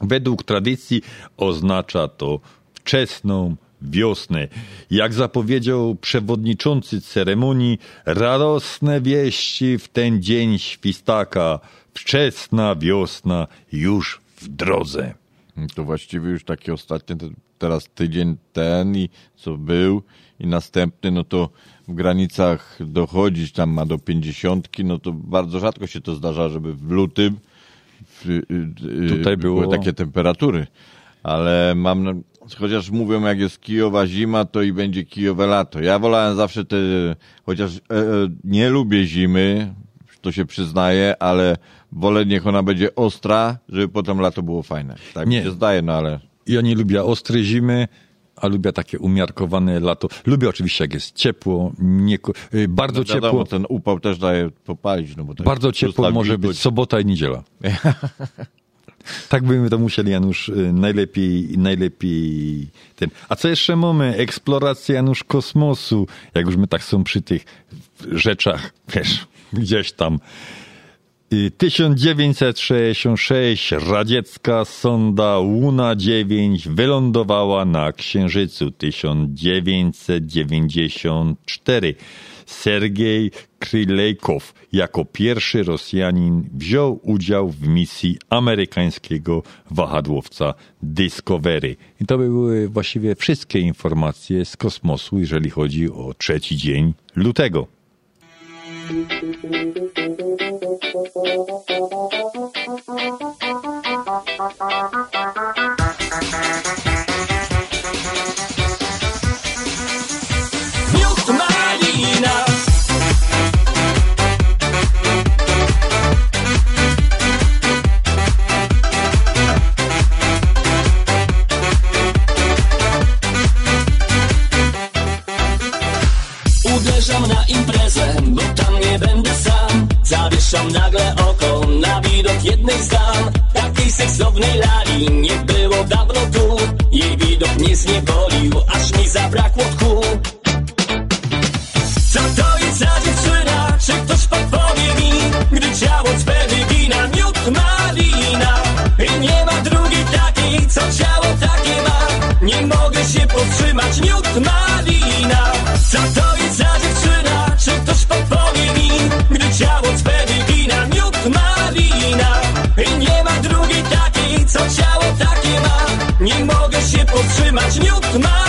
Według tradycji oznacza to wczesną wiosnę. Jak zapowiedział przewodniczący ceremonii, radosne wieści w ten dzień świstaka. Wczesna wiosna już w drodze. To właściwie już taki ostatni, te- teraz tydzień ten i co był i następny, no to w granicach dochodzić tam ma do pięćdziesiątki, no to bardzo rzadko się to zdarza, żeby w lutym y, y, Tutaj były było- takie temperatury. Ale mam, chociaż mówią jak jest Kijowa zima, to i będzie Kijowe lato. Ja wolałem zawsze te, chociaż e, e, nie lubię zimy, to się przyznaję, ale wolę niech ona będzie ostra, żeby potem lato było fajne. Tak mi Nie. się zdaje, no ale Ja nie lubię ostrej zimy, a lubię takie umiarkowane lato. Lubię oczywiście, jak jest ciepło, nie, y, bardzo no ciepło. wiadomo, ten upał też daje popalić. No bo tak Bardzo ciepło może być sobota i niedziela. Tak byśmy to musieli, Janusz, y, najlepiej, najlepiej ten. A co jeszcze mamy? Eksploracja, Janusz, kosmosu. Jak już my tak są przy tych rzeczach, wiesz, gdzieś tam. Y, 1966 radziecka sonda Luna 9 wylądowała na Księżycu. 1994 Sergiej Krylejkow jako pierwszy Rosjanin wziął udział w misji amerykańskiego wahadłowca Discovery. I to by były właściwie wszystkie informacje z kosmosu, jeżeli chodzi o trzeci dzień lutego. Uderzam na imprezę, bo tam nie będę sam. Zawieszam nagle oko na widok jednej z dam. Takiej seksownej lali nie było dawno tu. Jej widok mnie zniewolił, aż mi zabrakło tchu. Co to jest za dziewczyna? Czy ktoś podpowie mi? Gdy ciało cpe wygina? Miód malina. I nie ma drugiej takiej, co ciało takie ma. Nie mogę się powstrzymać, miód malina powstrzymać, miód malina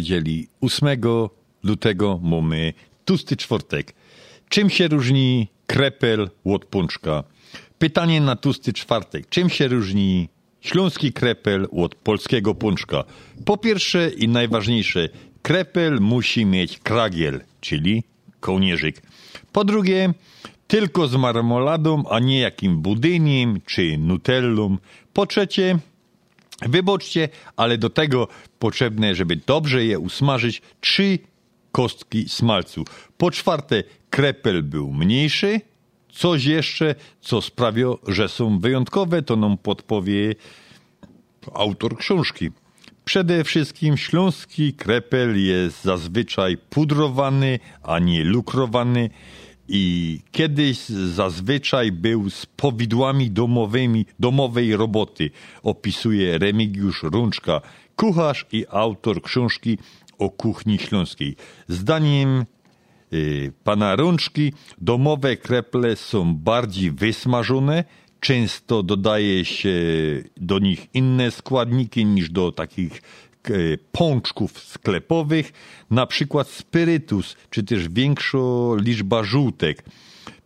powiedzieli, 8 lutego mamy tłusty czwartek. Czym się różni krepel od pączka? Pytanie na tłusty czwartek. Czym się różni śląski krepel od polskiego pączka? Po pierwsze i najważniejsze, krepel musi mieć kragiel, czyli kołnierzyk. Po drugie, tylko z marmoladą, a nie jakim budyniem czy nutellą. Po trzecie, Wyboczcie, ale do tego potrzebne, żeby dobrze je usmażyć, trzy kostki smalcu. Po czwarte, krepel był mniejszy. Coś jeszcze, co sprawia, że są wyjątkowe, to nam podpowie autor książki. Przede wszystkim śląski krepel jest zazwyczaj pudrowany, a nie lukrowany i kiedyś zazwyczaj był z powidłami domowymi, domowej roboty, opisuje Remigiusz Rączka, kucharz i autor książki o kuchni śląskiej. Zdaniem y, pana Rączki domowe kreple są bardziej wysmażone, często dodaje się do nich inne składniki niż do takich pączków sklepowych, na przykład spirytus, czy też większa liczba żółtek.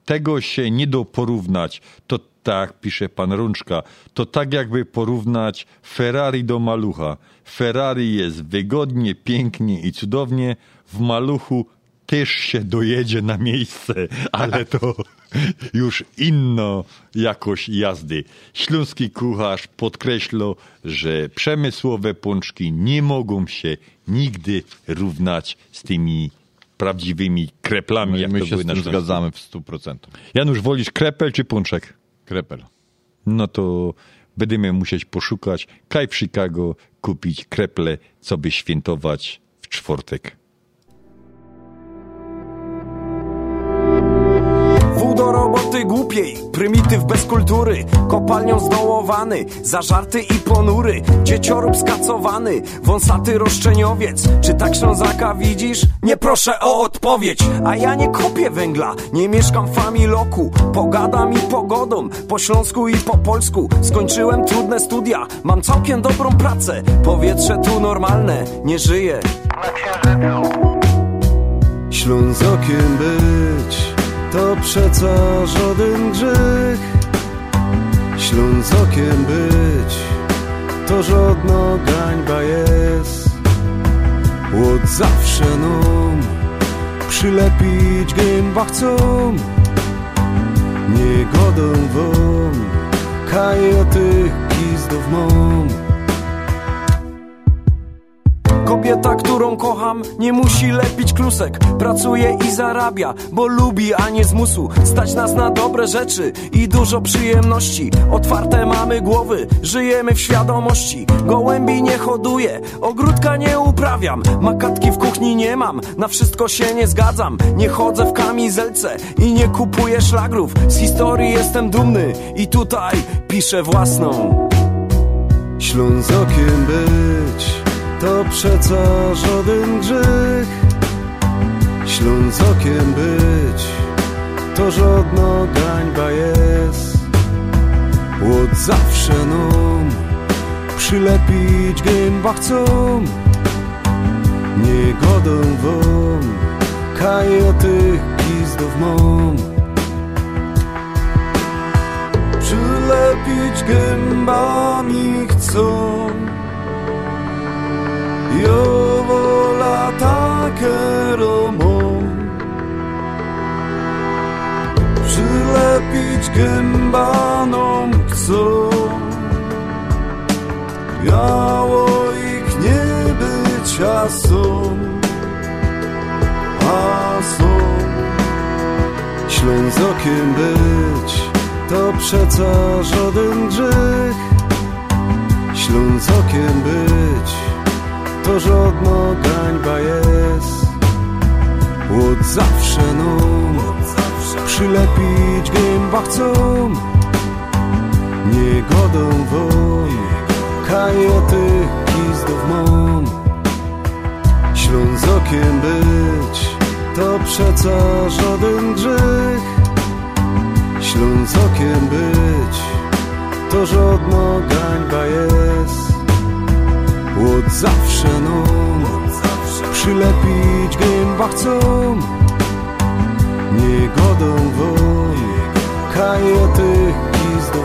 Tego się nie da porównać. To tak, pisze pan Rączka, to tak jakby porównać Ferrari do malucha. Ferrari jest wygodnie, pięknie i cudownie, w maluchu też się dojedzie na miejsce, ale to już inno jakość jazdy. Śląski kucharz podkreśla, że przemysłowe pączki nie mogą się nigdy równać z tymi prawdziwymi kreplami, jak My to się były na zgadzamy w 100%. Janusz, wolisz krepel czy pączek? Krepel. No to będziemy musieć poszukać, kaj w Chicago kupić kreple, co by świętować w czwartek. Głupiej, prymityw bez kultury Kopalnią zdołowany, zażarty i ponury. Dzieciorób skacowany, wąsaty roszczeniowiec. Czy tak Ślązaka widzisz? Nie proszę o odpowiedź. A ja nie kopię węgla, nie mieszkam w familoku Pogadam i pogodą, po śląsku i po polsku. Skończyłem trudne studia, mam całkiem dobrą pracę. Powietrze tu normalne, nie żyję Ślązokiem być to przeca żaden grzech. Ślązokiem być to żadna gańba jest. Od zawsze nam przylepić gęba chcą. Nie godą wam, kaj o tych gizdów mam. Kobieta, którą kocham, nie musi lepić klusek. Pracuje i zarabia, bo lubi, a nie zmusu. Stać nas na dobre rzeczy i dużo przyjemności. Otwarte mamy głowy, żyjemy w świadomości. Gołębi nie hoduję, ogródka nie uprawiam. Makatki w kuchni nie mam, na wszystko się nie zgadzam. Nie chodzę w kamizelce i nie kupuję szlagrów. Z historii jestem dumny i tutaj piszę własną. Ślązokiem być to przeca żaden grzech. Ślązokiem być to żadna gańba jest. Od zawsze nam przylepić gęba chcą. Nie godą wam, kaj o tych gizdów mam. Przylepić gębami chcą. Wola takie romą Przylepić gębanom chcą. Miało ich nie być, a są. A są Ślązokiem być to przeca żaden grzech. Ślązokiem być to żadna gańba jest. Od zawsze nam przylepić gęba chcą. Nie godą wam, kaj o tych gizdów mam. Ślązokiem być, to przeca żaden grzech. Ślązokiem być, to żadna gańba jest. Od zawsze nam przylepić gęba chcą. Nie godą wam, kaj o tych gizdów.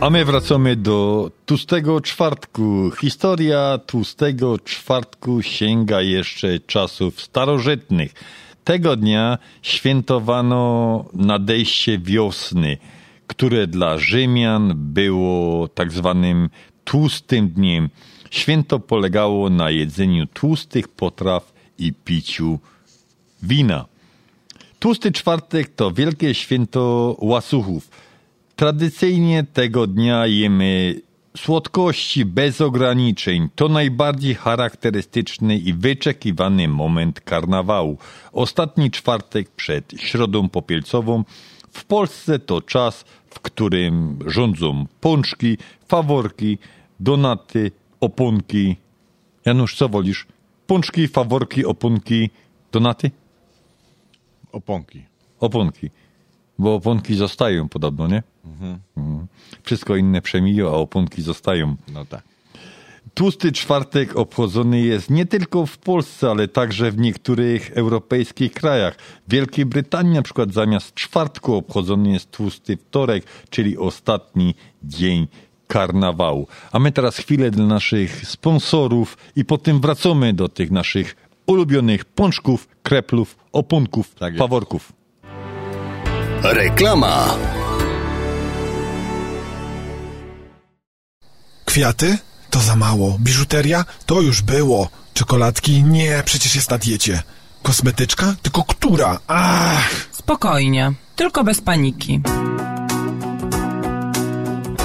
A my wracamy do tłustego czwartku. Historia tłustego czwartku sięga jeszcze czasów starożytnych. Tego dnia świętowano nadejście wiosny, które dla Rzymian było tak zwanym tłustym dniem. Święto polegało na jedzeniu tłustych potraw i piciu wina. Tłusty czwartek to wielkie święto łasuchów. Tradycyjnie tego dnia jemy słodkości bez ograniczeń to najbardziej charakterystyczny i wyczekiwany moment karnawału. Ostatni czwartek przed Środą Popielcową w Polsce to czas, w którym rządzą pączki, faworki, donaty, oponki. Janusz, co wolisz? Pączki, faworki, oponki, donaty? Oponki. Oponki. Bo oponki zostają podobno, nie? Mhm. Mhm. Wszystko inne przemiją, a oponki zostają. No tak. Tłusty czwartek obchodzony jest nie tylko w Polsce, ale także w niektórych europejskich krajach. W Wielkiej Brytanii na przykład zamiast czwartku obchodzony jest tłusty wtorek, czyli ostatni dzień karnawału. A my teraz chwilę dla naszych sponsorów i potem wracamy do tych naszych ulubionych pączków, kreplów, opunków, faworków. Reklama. Kwiaty? To za mało. Biżuteria? To już było. Czekoladki? Nie, przecież jest na diecie. Kosmetyczka? Tylko która? Ach! Spokojnie, tylko bez paniki.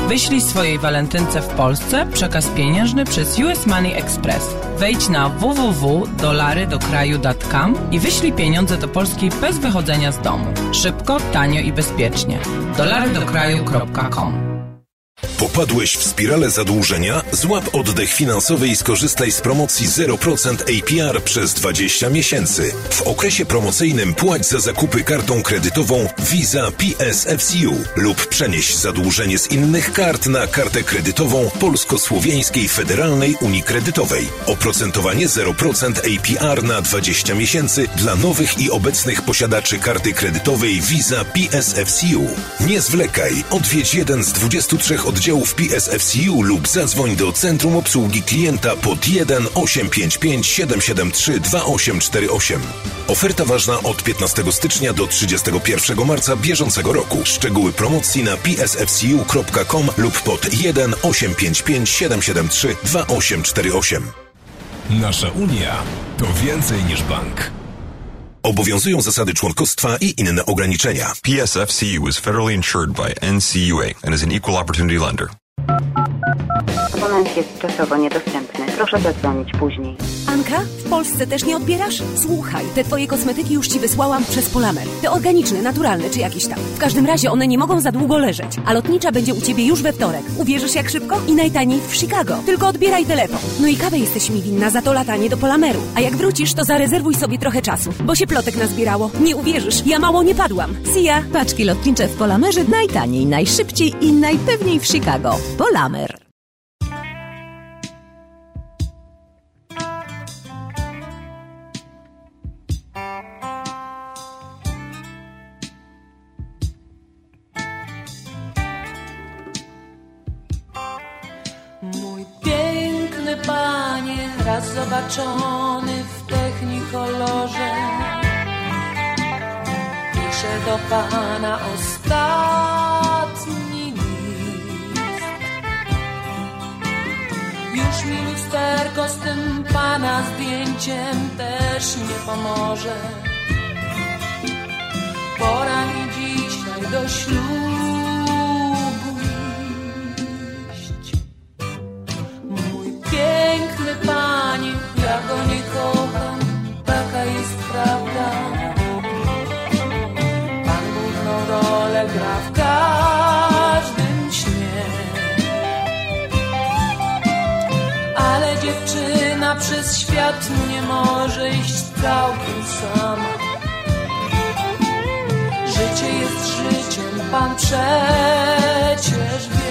Wyślij swojej walentynce w Polsce przekaz pieniężny przez US Money Express. Wejdź na www.dolarydokraju.com i wyślij pieniądze do Polski bez wychodzenia z domu. Szybko, tanio i bezpiecznie. dolarydokraju.com Popadłeś w spiralę zadłużenia? Złap oddech finansowy i skorzystaj z promocji 0% APR przez 20 miesięcy. W okresie promocyjnym płać za zakupy kartą kredytową Visa PSFCU lub przenieś zadłużenie z innych kart na kartę kredytową Polsko-Słowiańskiej Federalnej Unii Kredytowej. Oprocentowanie 0% APR na 20 miesięcy dla nowych i obecnych posiadaczy karty kredytowej Visa PSFCU. Nie zwlekaj, odwiedź jeden z 23 oddziałów PSFCU lub zadzwoń do Centrum Obsługi Klienta pod 1 855 773 2848. Oferta ważna od 15 stycznia do 31 marca bieżącego roku. Szczegóły promocji na psfcu.com lub pod 1 855 773 2848. Nasza Unia to więcej niż bank. Obowiązują zasady członkostwa i inne ograniczenia. PSFCU is federally insured by NCUA and is an equal opportunity lender. Abonent jest czasowo niedostępny. Proszę zadzwonić później. Anka, w Polsce też nie odbierasz? Słuchaj, te twoje kosmetyki już ci wysłałam przez Polamer. Te organiczne, naturalne czy jakieś tam. W każdym razie one nie mogą za długo leżeć, a lotnicza będzie u ciebie już we wtorek. Uwierzysz jak szybko? I najtaniej w Chicago. Tylko odbieraj telefon. No i kawę jesteś mi winna za to latanie do Polameru. A jak wrócisz, to zarezerwuj sobie trochę czasu, bo się plotek nazbierało. Nie uwierzysz, ja mało nie padłam. See ya. Paczki lotnicze w Polamerze najtaniej, najszybciej i najpewniej w Chicago. Polamer. Raz zobaczony w technikolorze, piszę do pana ostatni list. Już mi lusterko z tym pana zdjęciem też nie pomoże. Pora mi dzisiaj do ślubu gra w każdym śnie. Ale dziewczyna przez świat nie może iść całkiem sama. Życie jest życiem, pan przecież wie.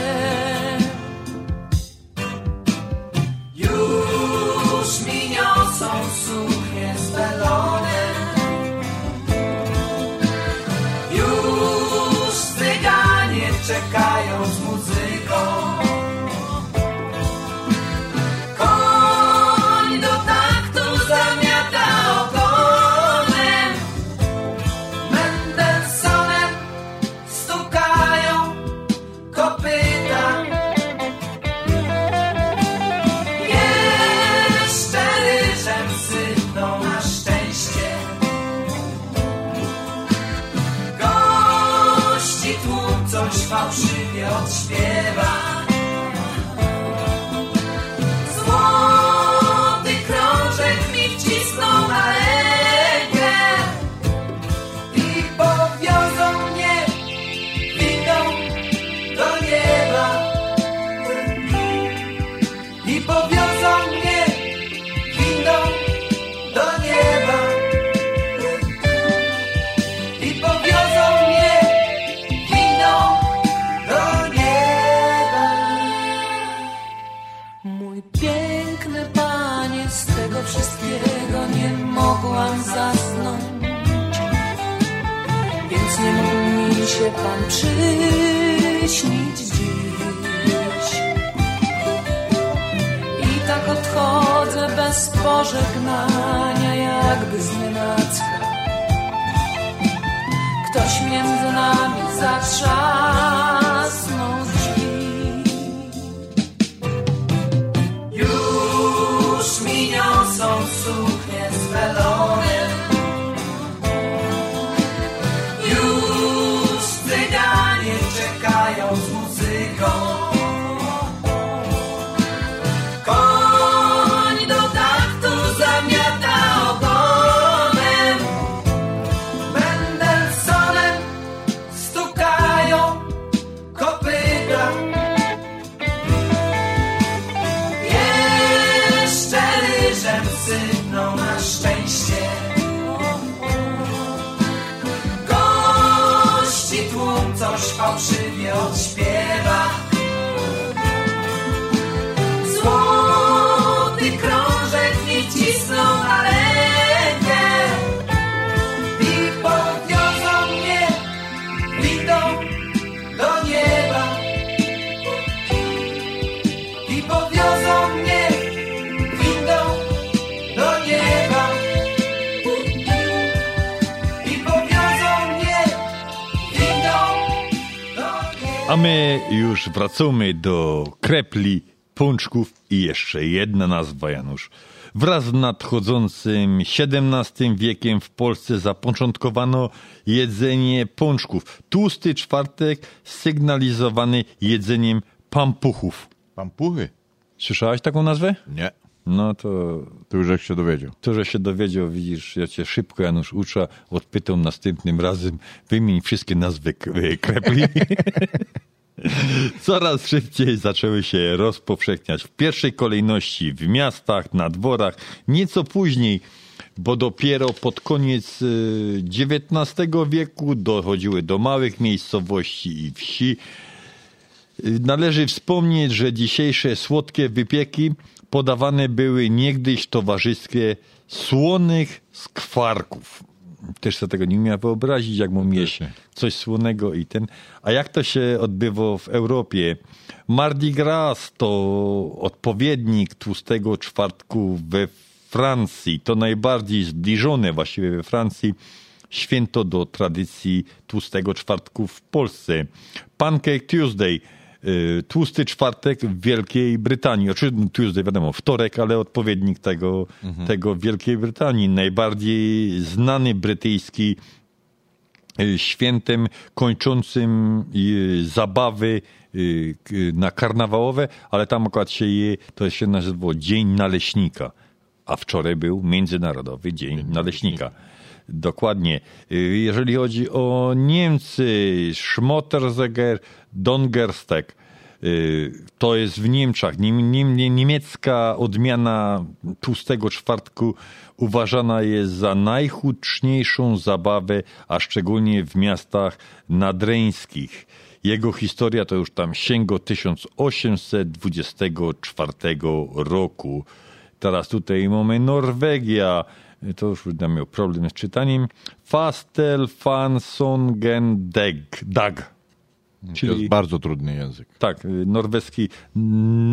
Pożegnania, jakby z nienacka. Ktoś między nami zatrzasnął A my już wracamy do krepli, pączków i jeszcze jedna nazwa, Janusz. Wraz z nadchodzącym XVII wiekiem w Polsce zapoczątkowano jedzenie pączków. Tłusty czwartek sygnalizowany jedzeniem pampuchów. Pampuchy? Słyszałeś taką nazwę? Nie. No to... To już się dowiedział. To, że się dowiedział, widzisz, ja cię szybko, Janusz, uczę, odpytam następnym razem, wymień wszystkie nazwy e, krepli. Coraz szybciej zaczęły się rozpowszechniać w pierwszej kolejności w miastach, na dworach, nieco później, bo dopiero pod koniec XIX wieku dochodziły do małych miejscowości i wsi. Należy wspomnieć, że dzisiejsze słodkie wypieki podawane były niegdyś towarzystwie słonych skwarków. Też sobie tego nie umiałem wyobrazić, jak mu jeść coś słonego i ten. A jak to się odbywa w Europie? Mardi Gras to odpowiednik tłustego czwartku we Francji. To najbardziej zbliżone właściwie we Francji święto do tradycji tłustego czwartku w Polsce. Pancake Tuesday, tłusty czwartek w Wielkiej Brytanii. Oczywiście Tuesday wiadomo, wtorek, ale odpowiednik tego, tego w Wielkiej Brytanii. Najbardziej znany brytyjski y, świętem kończącym y, zabawy y, na karnawałowe, ale tam akurat się je, to się nazywało Dzień Naleśnika, a wczoraj był Międzynarodowy Dzień Naleśnika. Dokładnie. Y, Jeżeli chodzi o Niemcy, Schmotterzeger, Dongerstek, y, to jest w Niemczech. Niem, niem, niemiecka odmiana tłustego czwartku uważana jest za najhuczniejszą zabawę, a szczególnie w miastach nadreńskich. Jego historia to już tam sięgo 1824 roku. Teraz tutaj mamy Norwegia, to już będę miał problem z czytaniem. Fastel Fansongen Dag. Dag. To jest bardzo trudny język. Tak, y, norweski,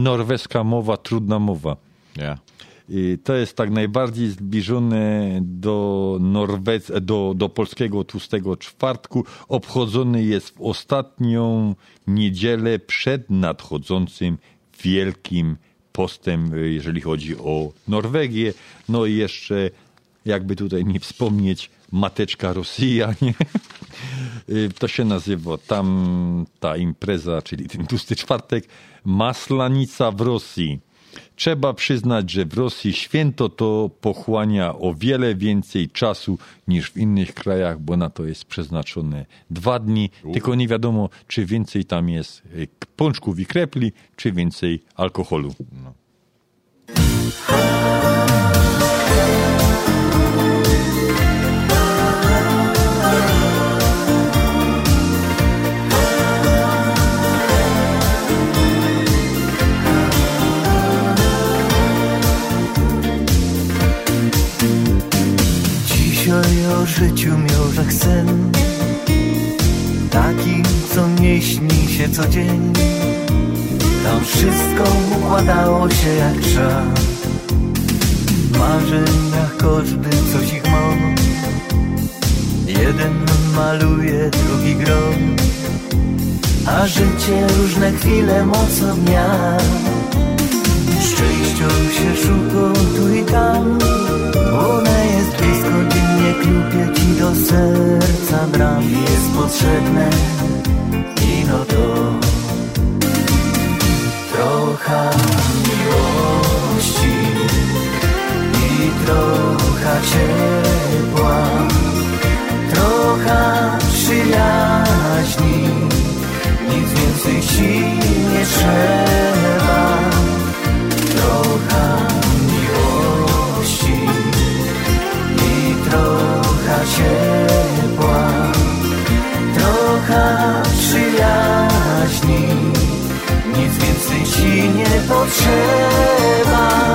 norweska mowa, trudna mowa. Ja. Y, To jest tak najbardziej zbliżone do, Norwec, do, do polskiego tłustego czwartku. Obchodzony jest w ostatnią niedzielę przed nadchodzącym wielkim postem, y, jeżeli chodzi o Norwegię. No i jeszcze, jakby tutaj nie wspomnieć, mateczka Rosja, nie? Y, To się nazywa tam ta impreza, czyli ten tłusty czwartek, Maslanica w Rosji. Trzeba przyznać, że w Rosji święto to pochłania o wiele więcej czasu niż w innych krajach, bo na to jest przeznaczone dwa dni. Tylko nie wiadomo, czy więcej tam jest y, pączków i krepli, czy więcej alkoholu. Dzisiaj o życiu miał sen. Taki, co nie śni się co dzień. Tam wszystko układało się jak trzeba W marzeniach każdy coś ich ma Jeden maluje, drugi grom. A życie różne chwile mocno dnia. Szczęścią się szuka tu i tam do serca bram Jest potrzebne i no to. Trochę miłości i trochę ciepła Trochę przyjaźni Nic więcej ci nie trzeba ciepła Trochę przyjaźni. Nic więcej ci nie potrzeba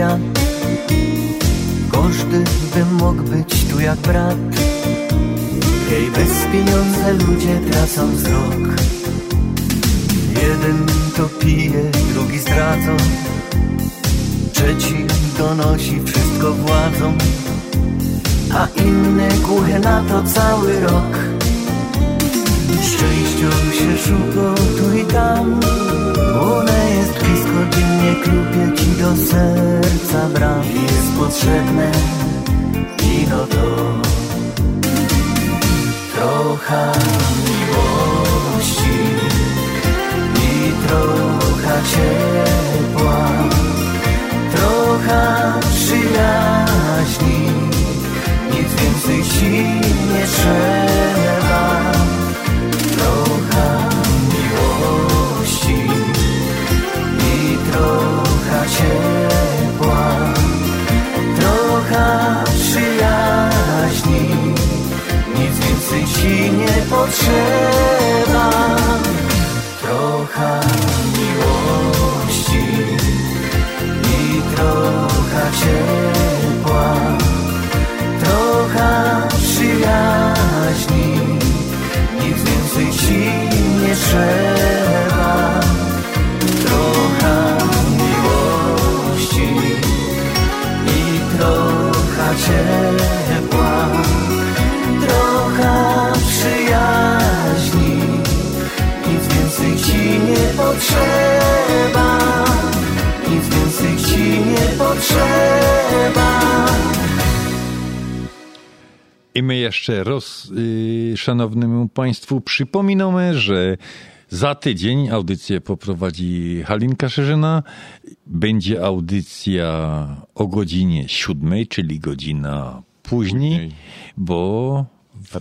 świat Każdy by mógł być tu jak brat. Hej, bez pieniądze ludzie tracą wzrok. Jeden to pije, drugi zdradzą Trzeci donosi wszystko władzą. A inny głuchy na to cały rok. Szczęścią się szuka tu i tam One jest blisko, dziennie klupie ci do serca bram Jest potrzebne i no to Trochę miłości i trochę ciepła. Trochę przyjaźni. Nic więcej ci nie trzeba nie I my jeszcze raz, y, szanownemu Państwu, przypominamy, że za tydzień audycję poprowadzi Halinka Szerzyna. Będzie audycja o godzinie siódmej, czyli godzina później, bo w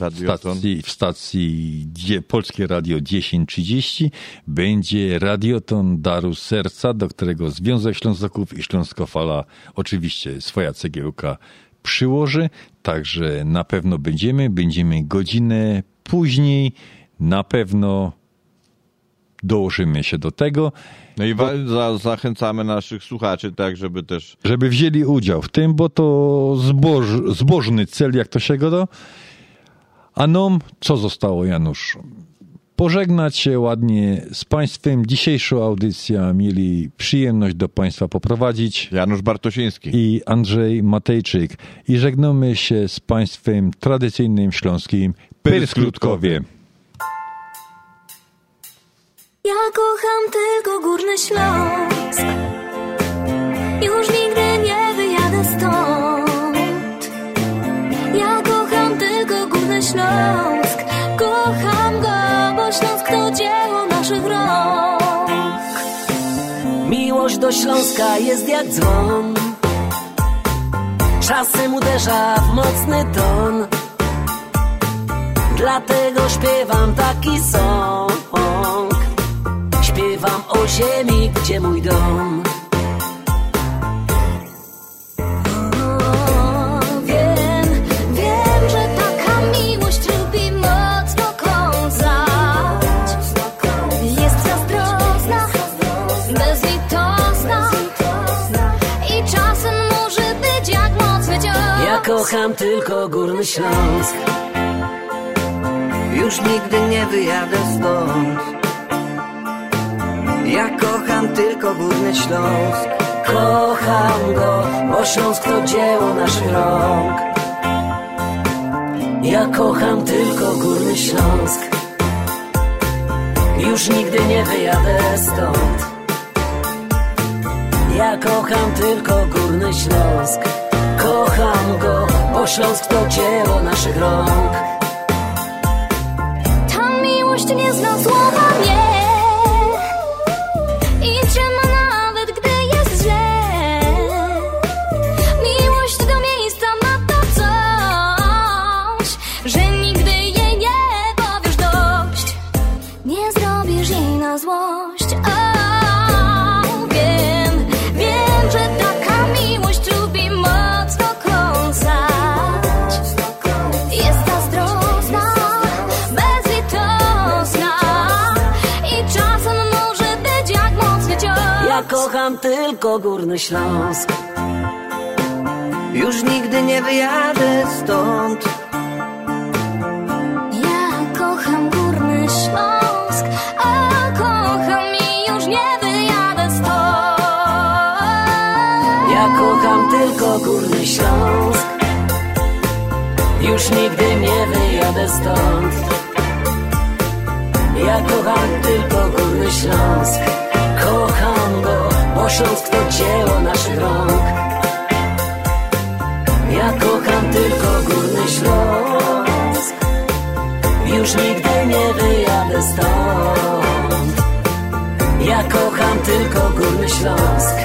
stacji, w stacji dzie- Polskie Radio 1030 będzie radioton Daru Serca, do którego Związek Ślązaków i Śląskofala oczywiście swoja cegiełka przyłoży, także na pewno będziemy, będziemy godzinę później, na pewno dołożymy się do tego. No i wa- za, zachęcamy naszych słuchaczy, tak, żeby też żeby wzięli udział w tym, bo to zboż, zbożny cel, jak to się goda. A nam co zostało, Janusz? Pożegnać się ładnie z Państwem. Dzisiejszą audycję mieli przyjemność do Państwa poprowadzić Janusz Bartosiński i Andrzej Matejczyk. I żegnamy się z Państwem tradycyjnym śląskim Pyrskrótkowie. Ja kocham tylko Górny Śląsk Już nigdy nie wyjadę stąd Ja kocham tylko Górny Śląsk to dzieło naszych rąk. Miłość do Śląska jest jak dzwon. Czasem uderza w mocny ton. Dlatego śpiewam taki song. Śpiewam o ziemi, gdzie mój dom kocham tylko Górny Śląsk. Już nigdy nie wyjadę stąd. Ja kocham tylko Górny Śląsk. Kocham go, bo Śląsk to dzieło naszych rąk. Ja kocham tylko Górny Śląsk. Już nigdy nie wyjadę stąd. Ja kocham tylko Górny Śląsk Kocham go, bo Śląsk to dzieło naszych rąk. Ta miłość nie zna słowa nie tylko Górny Śląsk. Już nigdy nie wyjadę stąd. Ja kocham Górny Śląsk, a kocham i już nie wyjadę stąd. Ja kocham tylko Górny Śląsk. Już nigdy nie wyjadę stąd. Ja kocham tylko Górny Śląsk Śląsk to dzieło naszych rąk Ja kocham tylko Górny Śląsk. Już nigdy nie wyjadę stąd. Ja kocham tylko Górny Śląsk.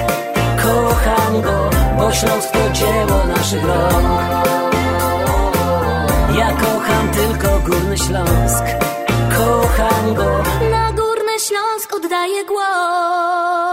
Kocham go, bo Śląsk to dzieło naszych rąk Ja kocham tylko Górny Śląsk. Kocham go. Na Górny Śląsk oddaję głos.